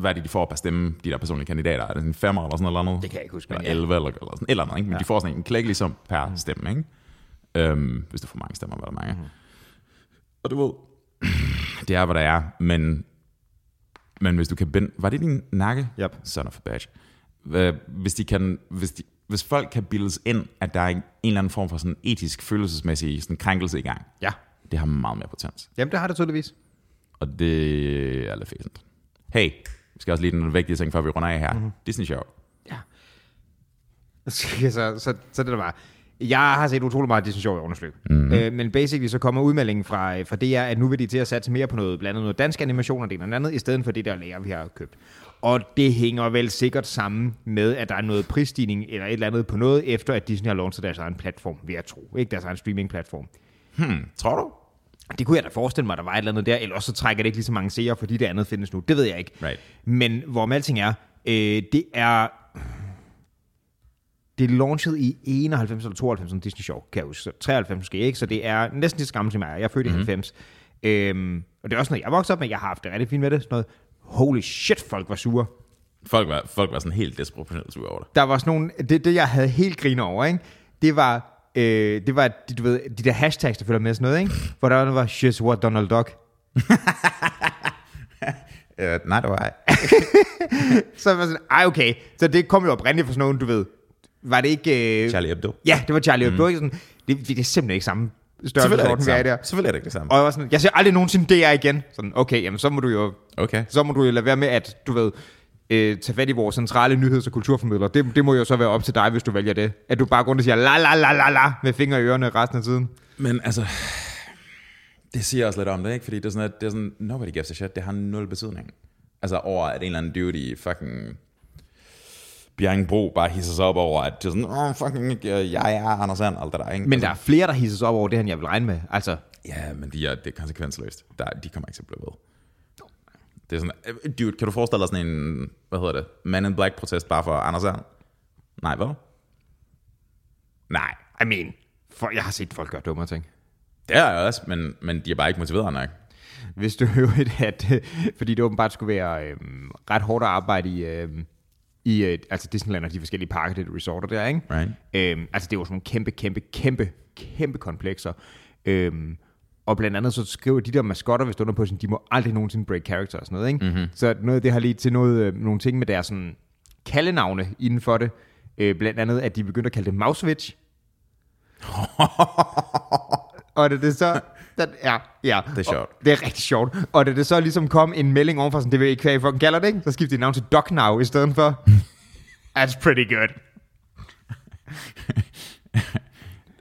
hvad det, de får per stemme, de der personlige kandidater? Er det en femmer eller sådan noget? Det kan jeg ikke huske, Eller men ja. 11 eller, eller sådan eller andet, ikke? Men ja. de får sådan en klækkelig sum per stemme, ikke? Øhm, hvis du får mange stemmer, hvad der mange. Mm. Og du ved, det er, hvad der er, men, men hvis du kan binde... Var det din nakke? Yep. Son of a bitch. Øh, Hvis, de kan, hvis, de, hvis folk kan bildes ind, at der er en, en eller anden form for sådan etisk, følelsesmæssig sådan krænkelse i gang, Ja. det har meget mere potens. Jamen, det har det tydeligvis. Og det er lidt fæsent. Hey, vi skal også lige den vigtige ting, før vi runder af her. Mm-hmm. Disney. Ja. så, så, så, så det der var. Jeg har set utrolig meget Disney Show i årenes løb. Mm-hmm. Øh, men basically så kommer udmeldingen fra, fra DR, at nu vil de til at satse mere på noget, blandt andet noget dansk animation og det ene og det andet, i stedet for det der lager, vi har købt. Og det hænger vel sikkert sammen med, at der er noget prisstigning eller et eller andet på noget, efter at Disney har launchet deres egen platform, vil jeg tro. Ikke deres egen streaming-platform. Hmm, tror du? Det kunne jeg da forestille mig, at der var et eller andet der, eller også så trækker det ikke lige så mange seere, fordi det andet findes nu. Det ved jeg ikke. Right. Men hvor alting er, øh, det er... Det er launchet i 91 eller 92 som Disney Show, kan jeg huske. Så 93 måske ikke, så det er næsten lige så gammelt som jeg er. Jeg er født i 90. Øhm, og det er også noget, jeg voksede op med. Jeg har haft det rigtig fint med det. Sådan noget, holy shit, folk var sure. Folk var, folk var sådan helt desproportionelt sure over det. Der var sådan nogle, det, det jeg havde helt griner over, ikke? det var, øh, det var du ved, de der hashtags, der følger med sådan noget, ikke? hvor der var, shit, what Donald Duck. Uh, nej, det var. Så var sådan, ej okay, så det kom jo oprindeligt fra sådan nogen, du ved, var det ikke... Øh, Charlie Hebdo. Ja, det var Charlie Hebdo, ikke? Sådan, det, det er simpelthen ikke samme Selvfølgelig er det størrelse, ikke vi er det der. Selvfølgelig er det ikke det samme. Og jeg var sådan, jeg ser aldrig nogensinde DR igen. Sådan, okay, jamen så må du jo, Okay. så må du jo lade være med, at du ved, øh, tage fat i vores centrale nyheds- og kulturformidler. Det, det må jo så være op til dig, hvis du vælger det. At du bare går rundt og siger la la la la la med fingre i ørerne resten af tiden. Men altså, det siger også lidt om det, ikke? Fordi det er sådan, at det er sådan, nobody gives a shit, det har nul betydning. Altså over, at en eller anden dude i fucking Bjerringbro bare hisser sig op over, at det er sådan, oh, fucking, øh, jeg er Anders Sand, alt det der, ikke? Men der er flere, der hisser sig op over det, end jeg vil regne med. Altså, Ja, men de er, det er konsekvensløst. Der, de kommer ikke til at blive ved. Det er sådan, øh, dude, kan du forestille dig sådan en, hvad hedder det, Man in Black protest bare for Anders Sand? Nej, hvad? Nej, I mean, for, jeg har set folk gøre dumme ting. det er jeg også, men, men de er bare ikke motiveret nok. Hvis du hører at, øh, fordi det åbenbart skulle være øh, ret hårdt at arbejde i, øh, i øh, altså Disneyland og de forskellige parker, det resorter der, ikke? Right. Øhm, altså det jo sådan nogle kæmpe, kæmpe, kæmpe, kæmpe komplekser. Øhm, og blandt andet så skriver de der maskotter, hvis du under på, sådan, de må aldrig nogensinde break character og sådan noget. Ikke? Mm-hmm. Så noget af det har lige til noget, øh, nogle ting med deres sådan, kaldenavne inden for det. Øh, blandt andet, at de begyndte at kalde det Mausewitch. og det, det så... Den, ja, ja. Det er sjovt. Og, det er rigtig sjovt. Og da det så ligesom kom en melding overfor, sådan, det vil ikke, hvad I fucking det, ikke? så skiftede de navn til Doc Now i stedet for. That's pretty good.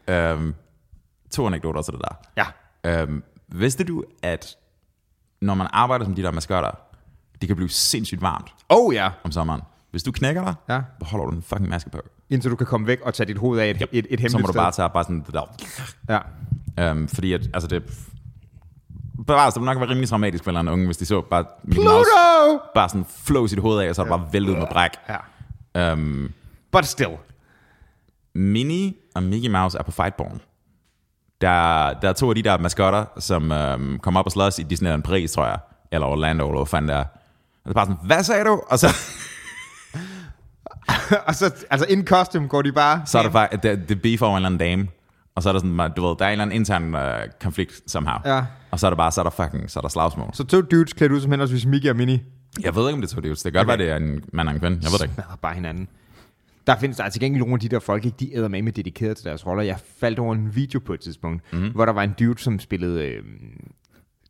Øhm, to anekdoter til det der. Ja. Øhm, vidste du, at når man arbejder som de der maskotter, det kan blive sindssygt varmt Oh ja. om sommeren. Hvis du knækker dig, Ja. beholder du en fucking maske på. Indtil du kan komme væk og tage dit hoved af et, yep. et, et hemmeligt Så må du bare tage bare sådan det der. Ja. Øhm, fordi at, altså det... Bevares, det nok være rimelig traumatisk for en eller anden unge, hvis de så bare Mickey Mouse Pluto! bare sådan flow sit hoved af, og så er det bare væltet med bræk. Ja. Øhm, But still. Minnie og Mickey Mouse er på Fightborn. Der, der er to af de der maskotter, som øhm, kommer op og slås i Disneyland Paris, tror jeg. Eller Orlando, eller hvad fanden det er. Og det er bare sådan, hvad sagde du? Og så, og så, altså in costume går de bare... så er der faktisk, det, det beef over en eller anden dame. Og så er der sådan, du ved, der er en eller anden intern øh, konflikt somehow. Ja. Og så er der bare, så er der fucking, så er der slagsmål. Så to dudes klædt ud som henholdsvis Mickey og Minnie. Jeg ved ikke, om det er to dudes. Det kan godt Okay. være, det er en mand og en kvinde. Jeg ved det ikke. Smadrer bare hinanden. Der findes der er til gengæld nogle af de der folk, ikke, de æder med med dedikeret til deres roller. Jeg faldt over en video på et tidspunkt, mm. hvor der var en dude, som spillede øh,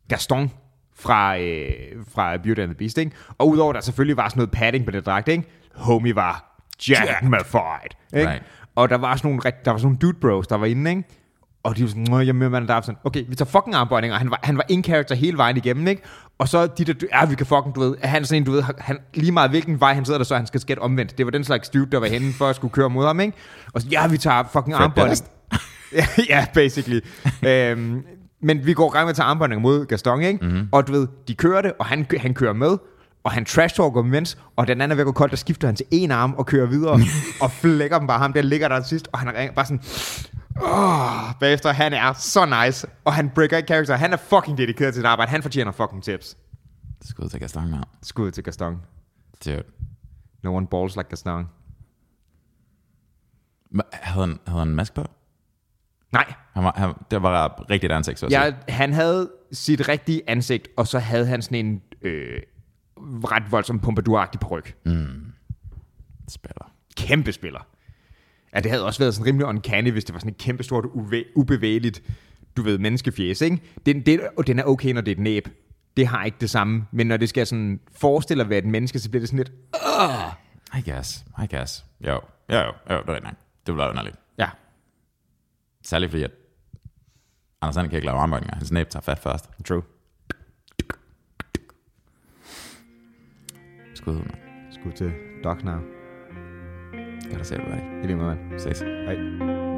Gaston fra, øh, fra Beauty and the Beast. Ikke? Og udover der selvfølgelig var sådan noget padding på det dragt, ikke? homie var jacked med fight. Ikke? Right. Og der var sådan nogle, der var sådan nogle dude bros, der var inde, ikke? Og de var sådan, "Nå, jeg med mand, der er sådan, okay, vi tager fucking armbøjninger. Han var, han var in character hele vejen igennem, ikke? Og så de der, ja, vi kan fucking, du ved, han er sådan en, du ved, han, lige meget hvilken vej han sidder der, så han skal skætte omvendt. Det var den slags dude, der var henne for at skulle køre mod ham, ikke? Og så, ja, vi tager fucking armbøjninger. Ja, ja, basically. øhm, men vi går i gang med at tage armbøjninger mod Gaston, ikke? Mhm. Mm-hmm. Og du ved, de kører det, og han, han kører med, og han trash talker mens, og den anden er ved at gå koldt, der skifter han til en arm og kører videre, og flækker dem bare ham, der ligger der sidst, og han er bare sådan, åh, bagefter, han er så nice, og han breaker ikke character, han er fucking dedikeret til sit arbejde, han fortjener fucking tips. Skud til Gaston, mand. Skud til Gaston. Dude. No one balls like Gaston. Havde han, havde han en maske på? Nej, Han var, han, det var rigtigt ansigt, så at ja, han havde sit rigtige ansigt, og så havde han sådan en øh, ret voldsom pompadour-agtig peruk. Spiller. kæmpe spiller. Ja, det havde også været sådan rimelig uncanny, hvis det var sådan et kæmpe stort, uvæ- ubevægeligt, du ved, menneskefjes, ikke? Den, den, og den er okay, når det er et næb. Det har ikke det samme. Men når det skal sådan forestille at være et menneske, så bliver det sådan lidt... I guess. I guess. Jo. Jo, jo. jo det er rigtigt. Det bliver underligt. Ja, Særligt fordi, at Anders Sand kan ikke lave armbøjninger. Hans næb tager fat først. true. Skud ud, mand. Skud til Doc Now. Kan du se det, buddy? I lige måde, mand. Ses. Hej.